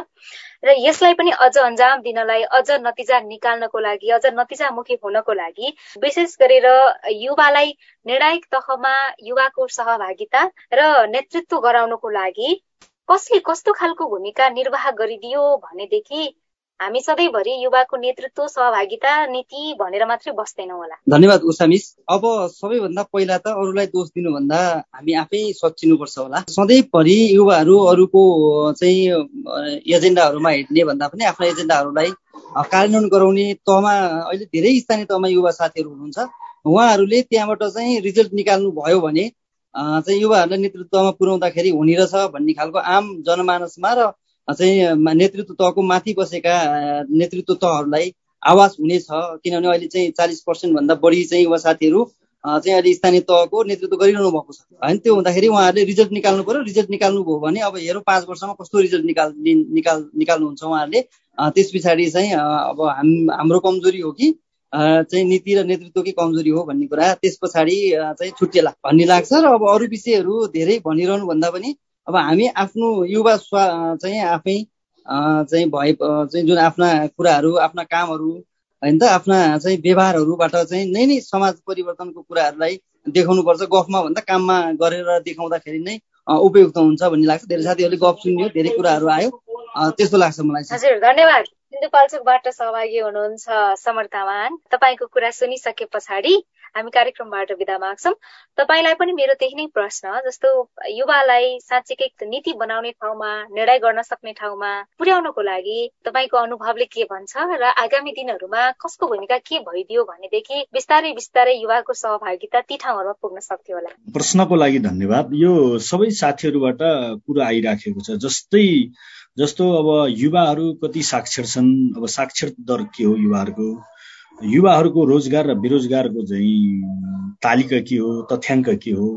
र यसलाई पनि अझ अन्जाम दिनलाई अझ नतिजा निकाल्नको लागि अझ नतिजामुखी हुनको लागि विशेष गरेर युवालाई निर्णायक तहमा युवाको सहभागिता र नेतृत्व गराउनको लागि कसले कस्तो खालको भूमिका निर्वाह गरिदियो भनेदेखि हामी सधैँभरि युवाको नेतृत्व सहभागिता नीति भनेर मात्रै बस्दैनौँ होला। धन्यवाद उषा मिस। अब सबैभन्दा पहिला त अरूलाई दोष दिनुभन्दा हामी आफै सचिनुपर्छ होला। सधैँभरि युवाहरू अरूको चाहिँ एजेन्डाहरूमा हिँड्ने भन्दा पनि आफ्ना एजेन्डाहरूलाई कार्यान्वयन गराउने तहमा अहिले धेरै स्थानीय तहमा युवा साथीहरू हुनुहुन्छ। उहाँहरूले त्यहाँबाट चाहिँ रिजल्ट निकाल्नु भयो भने चाहिँ युवाहरूलाई नेतृत्वमा पुर्याउँदाखेरि हुने रहेछ भन्ने खालको आम जनमानसमा र चाहिँ नेतृत्व तहको माथि बसेका नेतृत्व तहहरूलाई आवाज हुनेछ किनभने अहिले चाहिँ चालिस पर्सेन्टभन्दा बढी चाहिँ युवा साथीहरू चाहिँ अहिले स्थानीय तहको नेतृत्व गरिरहनु भएको छ। होइन त्यो हुँदाखेरि उहाँहरूले रिजल्ट निकाल्नु पर्यो। रिजल्ट निकाल्नुभयो भने अब हेरौँ पाँच वर्षमा कस्तो रिजल्ट निकाल निकाल निकाल्नुहुन्छ उहाँहरूले। त्यस पछाडि चाहिँ अब हाम हाम्रो कमजोरी हो कि चाहिँ नीति र नेतृत्वकै कमजोरी हो भन्ने कुरा। त्यस पछाडि चाहिँ छुट्टिएला भन्ने लाग्छ र अब अरू विषयहरू धेरै भनिरहनु भन्दा पनि अब हामी आफ्नो युवा स्वा चाहिँ आफै चाहिँ भए चाहिँ जुन आफ्ना कुराहरू आफ्ना कामहरू होइन त? आफ्ना चाहिँ व्यवहारहरूबाट चाहिँ नै नै समाज परिवर्तनको कुराहरूलाई देखाउनुपर्छ। गफमा भन्दा काममा गरेर देखाउँदाखेरि नै उपयुक्त हुन्छ भन्ने लाग्छ। धेरै साथीहरूले गफ सुन्यो धेरै कुराहरू आयो। त्यस्तो लाग्छ मलाई हजुर धन्यवाद। सिन्धुपाल्चोकबाट सहभागी हुनुहुन्छ समर्थमान तपाईँको कुरा सुनिसके पछाडि हामी कार्यक्रमबाट विदा माग्छौँ। तपाईँलाई पनि मेरो त्यही नै प्रश्न जस्तो युवालाई साँच्चीकै नीति बनाउने ठाउँमा निर्णय गर्न सक्ने ठाउँमा पुर्याउनको लागि तपाईँको अनुभवले के भन्छ र आगामी दिनहरूमा कसको भूमिका के भइदियो भनेदेखि बिस्तारै बिस्तारै युवाको सहभागिता ती ठाउँहरूमा पुग्न सक्थ्यो होला। प्रश्नको लागि धन्यवाद। यो सबै साथीहरूबाट कुरा आइराखेको छ जस्तै जस्तो अब युवाहरू कति साक्षर छन् अब साक्षर दर के हो युवाहरूको? युवाहरूको रोजगार र बेरोजगारको चाहिँ तालिका के हो तथ्याङ्क के हो?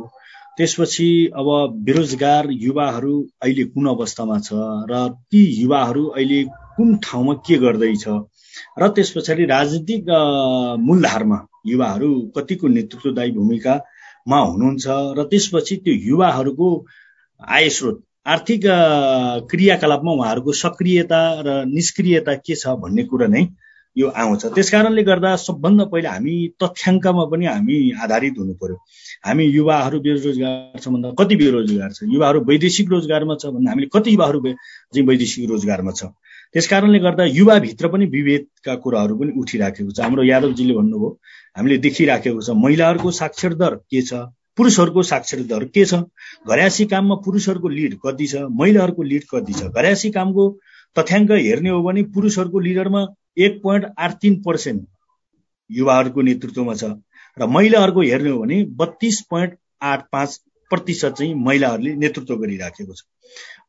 त्यसपछि अब बेरोजगार युवाहरू अहिले कुन अवस्थामा छ र ती युवाहरू अहिले कुन ठाउँमा के गर्दैछ? र त्यस पछाडि राजनीतिक मूलधारमा युवाहरू कतिको नेतृत्वदायी भूमिकामा हुनुहुन्छ र त्यसपछि त्यो युवाहरूको आय स्रोत आर्थिक क्रियाकलापमा उहाँहरूको सक्रियता र निष्क्रियता के छ भन्ने कुरा नै यो आउँछ। त्यस कारणले गर्दा सबभन्दा पहिला हामी तथ्याङ्कमा पनि हामी आधारित हुनु पर्यो हामी युवाहरू बेरोजगार छ भन्दा कति बेरोजगार छ? युवाहरू वैदेशिक रोजगारमा छ भन्दा हामीले कति युवाहरू चाहिँ वैदेशिक रोजगारमा छ? त्यस कारणले गर्दा युवाभित्र पनि विभेदका कुराहरू पनि उठिराखेको छ। हाम्रो यादवजीले भन्नुभयो हामीले देखिराखेको छ महिलाहरूको साक्षर दर के छ? पुरुषहरूको साक्षर दर के छ? घरासी काममा पुरुषहरूको लिड कति छ? महिलाहरूको लिड कति छ? घरासी कामको तथ्याङ्क हेर्ने हो भने पुरुषहरूको लिडरमा एक पोइन्ट आठ तिन पर्सेन्ट युवाहरूको नेतृत्वमा छ र महिलाहरूको हेर्ने हो भने बत्तिस पोइन्ट आठ पाँच प्रतिशत चाहिँ महिलाहरूले नेतृत्व गरिराखेको छ।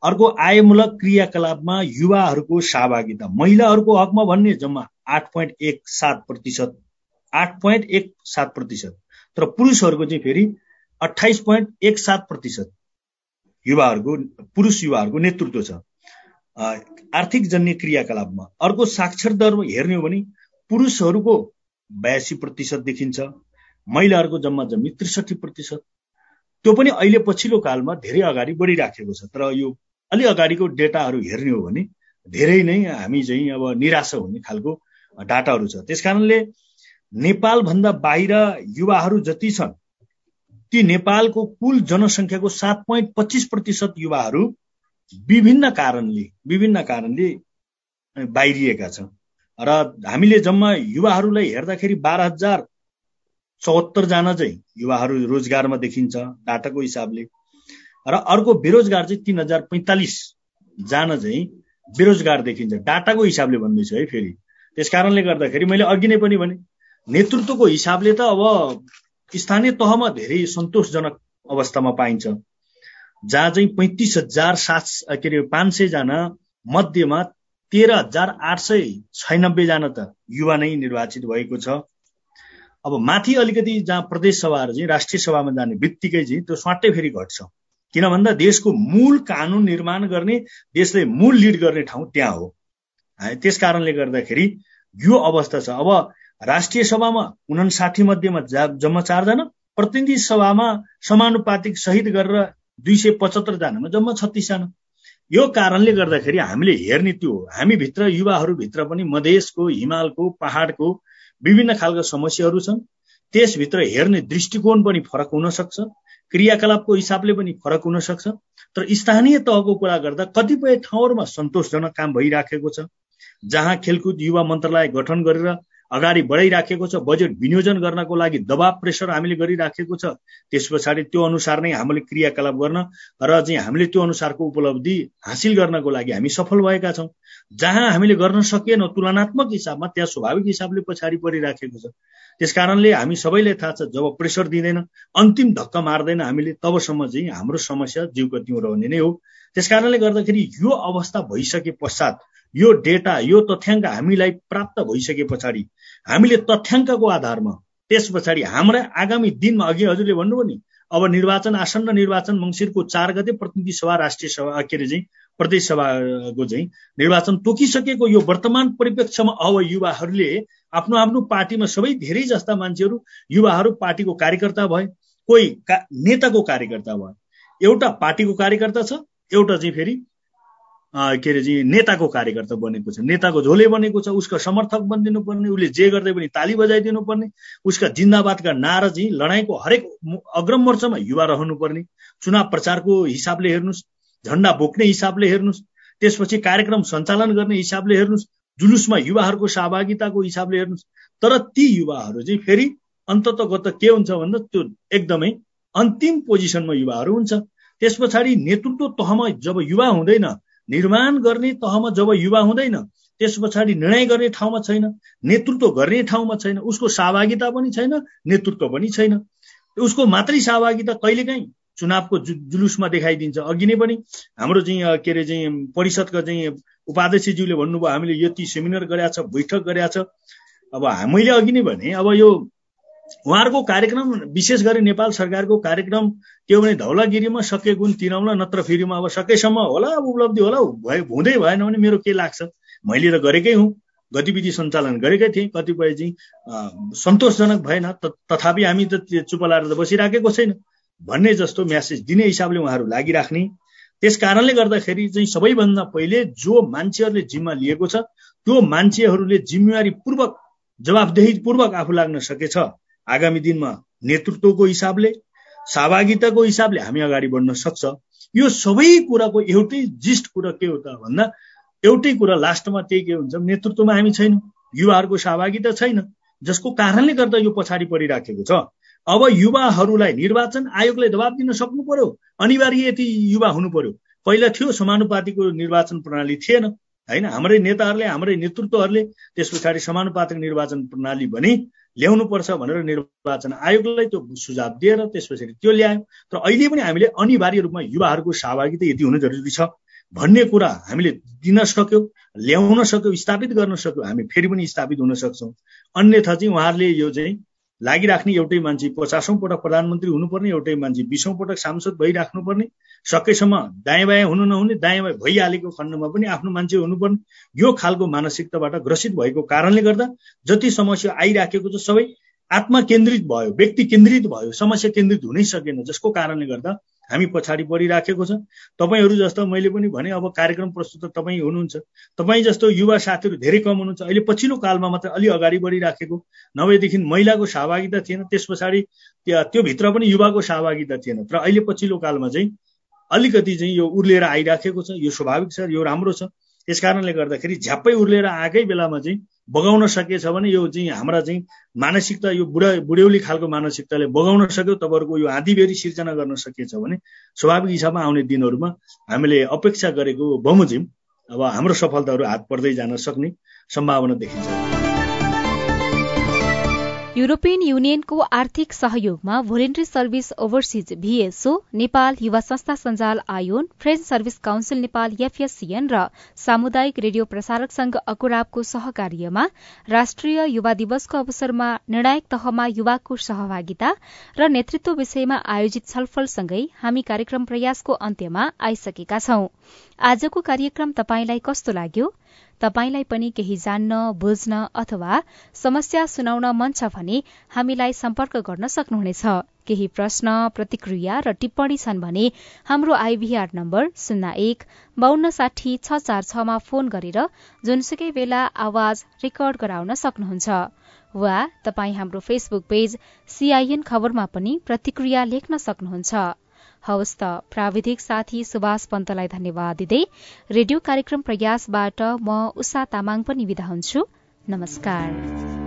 अर्को आयमूलक क्रियाकलापमा युवाहरूको सहभागिता। महिलाहरूको हकमा भन्ने जम्मा आठ पोइन्ट एक सात प्रतिशत आठ पोइन्ट एक सात प्रतिशत। तर पुरुषहरूको चाहिँ फेरि अठाइस पोइन्ट एक सात प्रतिशत युवाहरूको पुरुष युवाहरूको नेतृत्व छ। आर्थिक जन्य क्रियाकलापमा अर्को साक्षर दर हेर्ने हो भने पुरुषहरूको बयासी प्रतिशत देखिन्छ महिलाहरूको जम्मा जम्मी त्रिसठी प्रतिशत। त्यो पनि अहिले पछिल्लो कालमा धेरै अगाडि बढिराखेको छ। तर यो अलि अगाडिको डेटाहरू हेर्ने हो भने धेरै नै हामी चाहिँ अब निराशा हुने खालको डाटाहरू छ। त्यस कारणले नेपालभन्दा बाहिर युवाहरू जति छन् ती नेपालको कुल जनसङ्ख्याको सात पोइन्ट पच्चिस प्रतिशत युवाहरू विभिन्न कारणले विभिन्न कारणले बाहिरिएका छन्। र हामीले जम्मा युवाहरूलाई हेर्दाखेरि बाह्र हजार चौहत्तरजना चाहिँ युवाहरू रोजगारमा देखिन्छ डाटाको हिसाबले। र अर्को बेरोजगार चाहिँ तिन हजार पैँतालिसजना चाहिँ बेरोजगार देखिन्छ। डाटाको हिसाबले भन्दैछु है फेरि। त्यस कारणले गर्दाखेरि मैले अघि नै पनि भने नेतृत्वको हिसाबले त अब स्थानीय तहमा धेरै सन्तोषजनक अवस्थामा पाइन्छ। जहाँ चाहिँ पैँतिस हजार सात के अरे पाँच सयजना मध्येमा तेह्र हजार आठ सय छैनब्बेजना त युवा नै निर्वाचित भएको छ। अब माथि अलिकति जहाँ प्रदेश सभाहरू चाहिँ राष्ट्रिय सभामा जाने बित्तिकै चाहिँ त्यो स्वाटै फेरि घट्छ। किन भन्दा देशको मूल कानुन निर्माण गर्ने देशले मूल लिड गर्ने ठाउँ त्यहाँ हो त्यस कारणले गर्दाखेरि यो अवस्था छ। अब राष्ट्रिय सभामा उनासाठी मध्येमा जम्मा चारजना प्रतिनिधि सभामा समानुपातिक सहित गरेर दुई सय पचहत्तरजनामा जम्मा छत्तिसजना। यो कारणले गर्दाखेरि हामीले हेर्ने त्यो हो हामीभित्र युवाहरूभित्र पनि मधेसको हिमालको पहाडको विभिन्न खालका समस्याहरू छन्। त्यसभित्र हेर्ने दृष्टिकोण पनि फरक हुन सक्छ। क्रियाकलापको हिसाबले पनि फरक हुन सक्छ। तर स्थानीय तहको कुरा गर्दा कतिपय ठाउँहरूमा सन्तोषजनक काम भइराखेको छ जहाँ खेलकुद युवा मन्त्रालय गठन गरेर अगाडि बढाइराखेको छ बजेट विनियोजन गर्नको लागि दबाब प्रेसर हामीले गरिराखेको छ त्यस पछाडि त्यो अनुसार नै हामीले क्रियाकलाप गर्न र चाहिँ हामीले त्यो अनुसारको उपलब्धि हासिल गर्नको लागि हामी सफल भएका छौँ। जहाँ हामीले गर्न सकेनौँ तुलनात्मक हिसाबमा त्यहाँ स्वाभाविक हिसाबले पछाडि परिराखेको छ। त्यस कारणले हामी सबैलाई थाहा छ जब प्रेसर दिँदैन अन्तिम धक्का मार्दैन हामीले तबसम्म चाहिँ हाम्रो समस्या जिउको तिउँ रहने नै हो। त्यस कारणले गर्दाखेरि यो अवस्था भइसके पश्चात यो डेटा यो तथ्याङ्क हामीलाई प्राप्त भइसके पछाडि हामीले तथ्याङ्कको आधारमा त्यस पछाडि हाम्रा आगामी दिनमा अघि हजुरले भन्नुभयो नि अब निर्वाचन आसन्न निर्वाचन मङ्सिरको चार गते प्रतिनिधि सभा राष्ट्रिय सभा के अरे चाहिँ प्रदेश सभाको चाहिँ निर्वाचन तोकिसकेको यो वर्तमान परिप्रेक्ष्यमा अब युवाहरूले आफ्नो आफ्नो पार्टीमा सबै धेरै जस्ता मान्छेहरू युवाहरू पार्टीको कार्यकर्ता भए कोही का नेताको कार्यकर्ता भयो एउटा पार्टीको कार्यकर्ता छ एउटा चाहिँ फेरि के अरे चाहिँ नेताको कार्यकर्ता बनेको छ। नेताको झोले बनेको छ उसको समर्थक बनिदिनु पर्ने उसले जे गर्दै पनि ताली बजाइदिनु पर्ने उसका जिन्दाबादका नारा चाहिँ लडाइँको हरेक अग्रम मोर्चामा युवा रहनुपर्ने। चुनाव प्रचारको हिसाबले हेर्नुहोस् झन्डा बोक्ने हिसाबले हेर्नुहोस् त्यसपछि कार्यक्रम सञ्चालन गर्ने हिसाबले हेर्नुहोस् जुलुसमा युवाहरूको सहभागिताको हिसाबले हेर्नुहोस् तर ती युवाहरू चाहिँ फेरि अन्ततगत के हुन्छ भन्दा त्यो एकदमै अन्तिम पोजिसनमा युवाहरू हुन्छ। त्यस पछाडि नेतृत्व तहमा जब युवा हुँदैन निर्माण गर्ने तहमा जब युवा हुँदैन त्यस पछाडि निर्णय गर्ने ठाउँमा छैन नेतृत्व गर्ने ठाउँमा छैन उसको सहभागिता पनि छैन नेतृत्व पनि छैन। उसको मात्रै सहभागिता कहिलेकाहीँ चुनावको जु जुलुसमा देखाइदिन्छ। अघि नै पनि हाम्रो चाहिँ के अरे चाहिँ परिषदका चाहिँ उपाध्यक्षज्यूले भन्नुभयो हामीले यति सेमिनार गरेका छ बैठक गरेका छ। अब मैले अघि नै भने अब यो उहाँहरूको कार्यक्रम विशेष गरी नेपाल सरकारको कार्यक्रम के हो भने धौलागिरीमा सके गुण तिनाउला नत्र फेरिमा अब सकेसम्म होला उपलब्धि होला भए हुँदै भएन भने मेरो के लाग्छ? मैले त गरेकै हुँ। गतिविधि सञ्चालन गरेकै थिएँ कतिपय चाहिँ सन्तोषजनक भएन तथापि हामी त चुप लाएर त बसिराखेको छैन। भन्ने जस्तो म्यासेज दिने हिसाबले उहाँहरू लागिराख्ने। त्यस कारणले गर्दाखेरि चाहिँ सबैभन्दा पहिले जो मान्छेहरूले जिम्मा लिएको छ त्यो मान्छेहरूले जिम्मेवारी पूर्वक जवाबदेही पूर्वक आफू लाग्न सकेछ। आगामी दिनमा नेतृत्वको हिसाबले सहभागिताको हिसाबले हामी अगाडि बढ्न सक्छ। यो सबै कुराको एउटै जिस्ट कुरा के हो त भन्दा एउटै कुरा लास्टमा त्यही के हुन्छ नेतृत्वमा हामी छैनौँ युवाहरूको सहभागिता छैन जसको कारणले गर्दा यो पछाडि परिराखेको छ। अब युवाहरूलाई निर्वाचन आयोगले दबाब दिन सक्नु पर्यो अनिवार्य यति युवा हुनु पर्यो। पहिला थियो समानुपातिको निर्वाचन प्रणाली थिएन होइन? हाम्रै नेताहरूले हाम्रै नेतृत्वहरूले त्यस पछाडि समानुपातिक निर्वाचन प्रणाली भने ल्याउनुपर्छ भनेर निर्वाचन आयोगलाई त्यो सुझाव दिएर त्यस पछाडि त्यो ल्यायो। तर अहिले पनि हामीले अनिवार्य रूपमा युवाहरूको सहभागिता यति हुनु जरुरी छ भन्ने कुरा हामीले दिन सक्यौँ ल्याउन सक्यौँ स्थापित गर्न सक्यौँ। हामी फेरि पनि स्थापित हुन सक्छौँ। अन्यथा चाहिँ उहाँहरूले यो चाहिँ लागिराख्ने एउटै मान्छे पचासौँ पटक प्रधानमन्त्री हुनुपर्ने एउटै मान्छे बिसौँ पटक सांसद भइराख्नुपर्ने सकेसम्म दायाँ बायाँ हुनु नहुने दायाँ बायाँ भइहालेको खण्डमा पनि आफ्नो मान्छे हुनुपर्ने यो खालको मानसिकताबाट ग्रसित भएको कारणले गर्दा जति समस्या आइराखेको छ सबै आत्मा केन्द्रित भयो व्यक्ति केन्द्रित भयो समस्या केन्द्रित हुनै सकेन जसको कारणले गर्दा हामी पछाडि परिराखेको छ। तपाईँहरू जस्तो मैले पनि भने अब कार्यक्रम प्रस्तुत तपाईँ हुनुहुन्छ। तपाईँ जस्तो युवा साथीहरू धेरै कम हुनुहुन्छ। अहिले पछिल्लो कालमा मात्र अलि अगाडि बढिराखेको नभएदेखि महिलाको सहभागिता थिएन। त्यस पछाडि त्योभित्र पनि युवाको सहभागिता थिएन। तर अहिले पछिल्लो कालमा चाहिँ अलिकति चाहिँ यो उर्लिएर आइराखेको छ। यो स्वाभाविक छ यो राम्रो छ। त्यस कारणले गर्दाखेरि झ्याप्पै उर्लिएर आएकै बेलामा चाहिँ बगाउन सकेछ भने यो चाहिँ हाम्रा चाहिँ मानसिकता यो बुढा बुढ्यौली खालको मानसिकताले बगाउन सक्यो तपाईँहरूको यो आँधीबेरी सिर्जना गर्न सकेछ भने स्वाभाविक हिसाबमा आउने दिनहरूमा हामीले अपेक्षा गरेको बमोजिम अब हाम्रो सफलताहरू हात पर्दै जान सक्ने सम्भावना देखिन्छ। युरोपियन युनियनको आर्थिक सहयोगमा voluntary service overseas VSO Nepal युवा संस्था सञ्जाल ion French service council Nepal FSCN र सामुदायिक रेडियो प्रसारक संघ अकुराबको सहकार्यमा राष्ट्रिय युवा दिवसको अवसरमा निर्णायक तहमा युवाको सहभागिता र नेतृत्व विषयमा आयोजित छलफलसँगै हामी कार्यक्रम प्रयासको अन्त्यमा आइसकेका छौं। आजको कार्यक्रम तपाईंलाई कस्तो लाग्यो? तपाईंलाई पनि केही जान्न बुझ्न अथवा समस्या सुनाउन मन छ भने हामीलाई सम्पर्क गर्न सक्नुहुनेछ। केही प्रश्न प्रतिक्रिया र टिप्पणी छन् भने हाम्रो आइभीआर नम्बर शून्य एक बान्न साठी छ चार छमा फोन गरेर जुनसुकै बेला आवाज रेकर्ड गराउन सक्नुहुन्छ। वा तपाई हाम्रो फेसबुक पेज सीआईएन खबरमा पनि प्रतिक्रिया लेख्न सक्नुहुन्छ। हवस् त। प्राविधिक साथी सुभाष पन्तलाई धन्यवाद दिँदै रेडियो कार्यक्रम प्रयासबाट म उषा तामाङ पनि विदा हुन्छु। नमस्कार।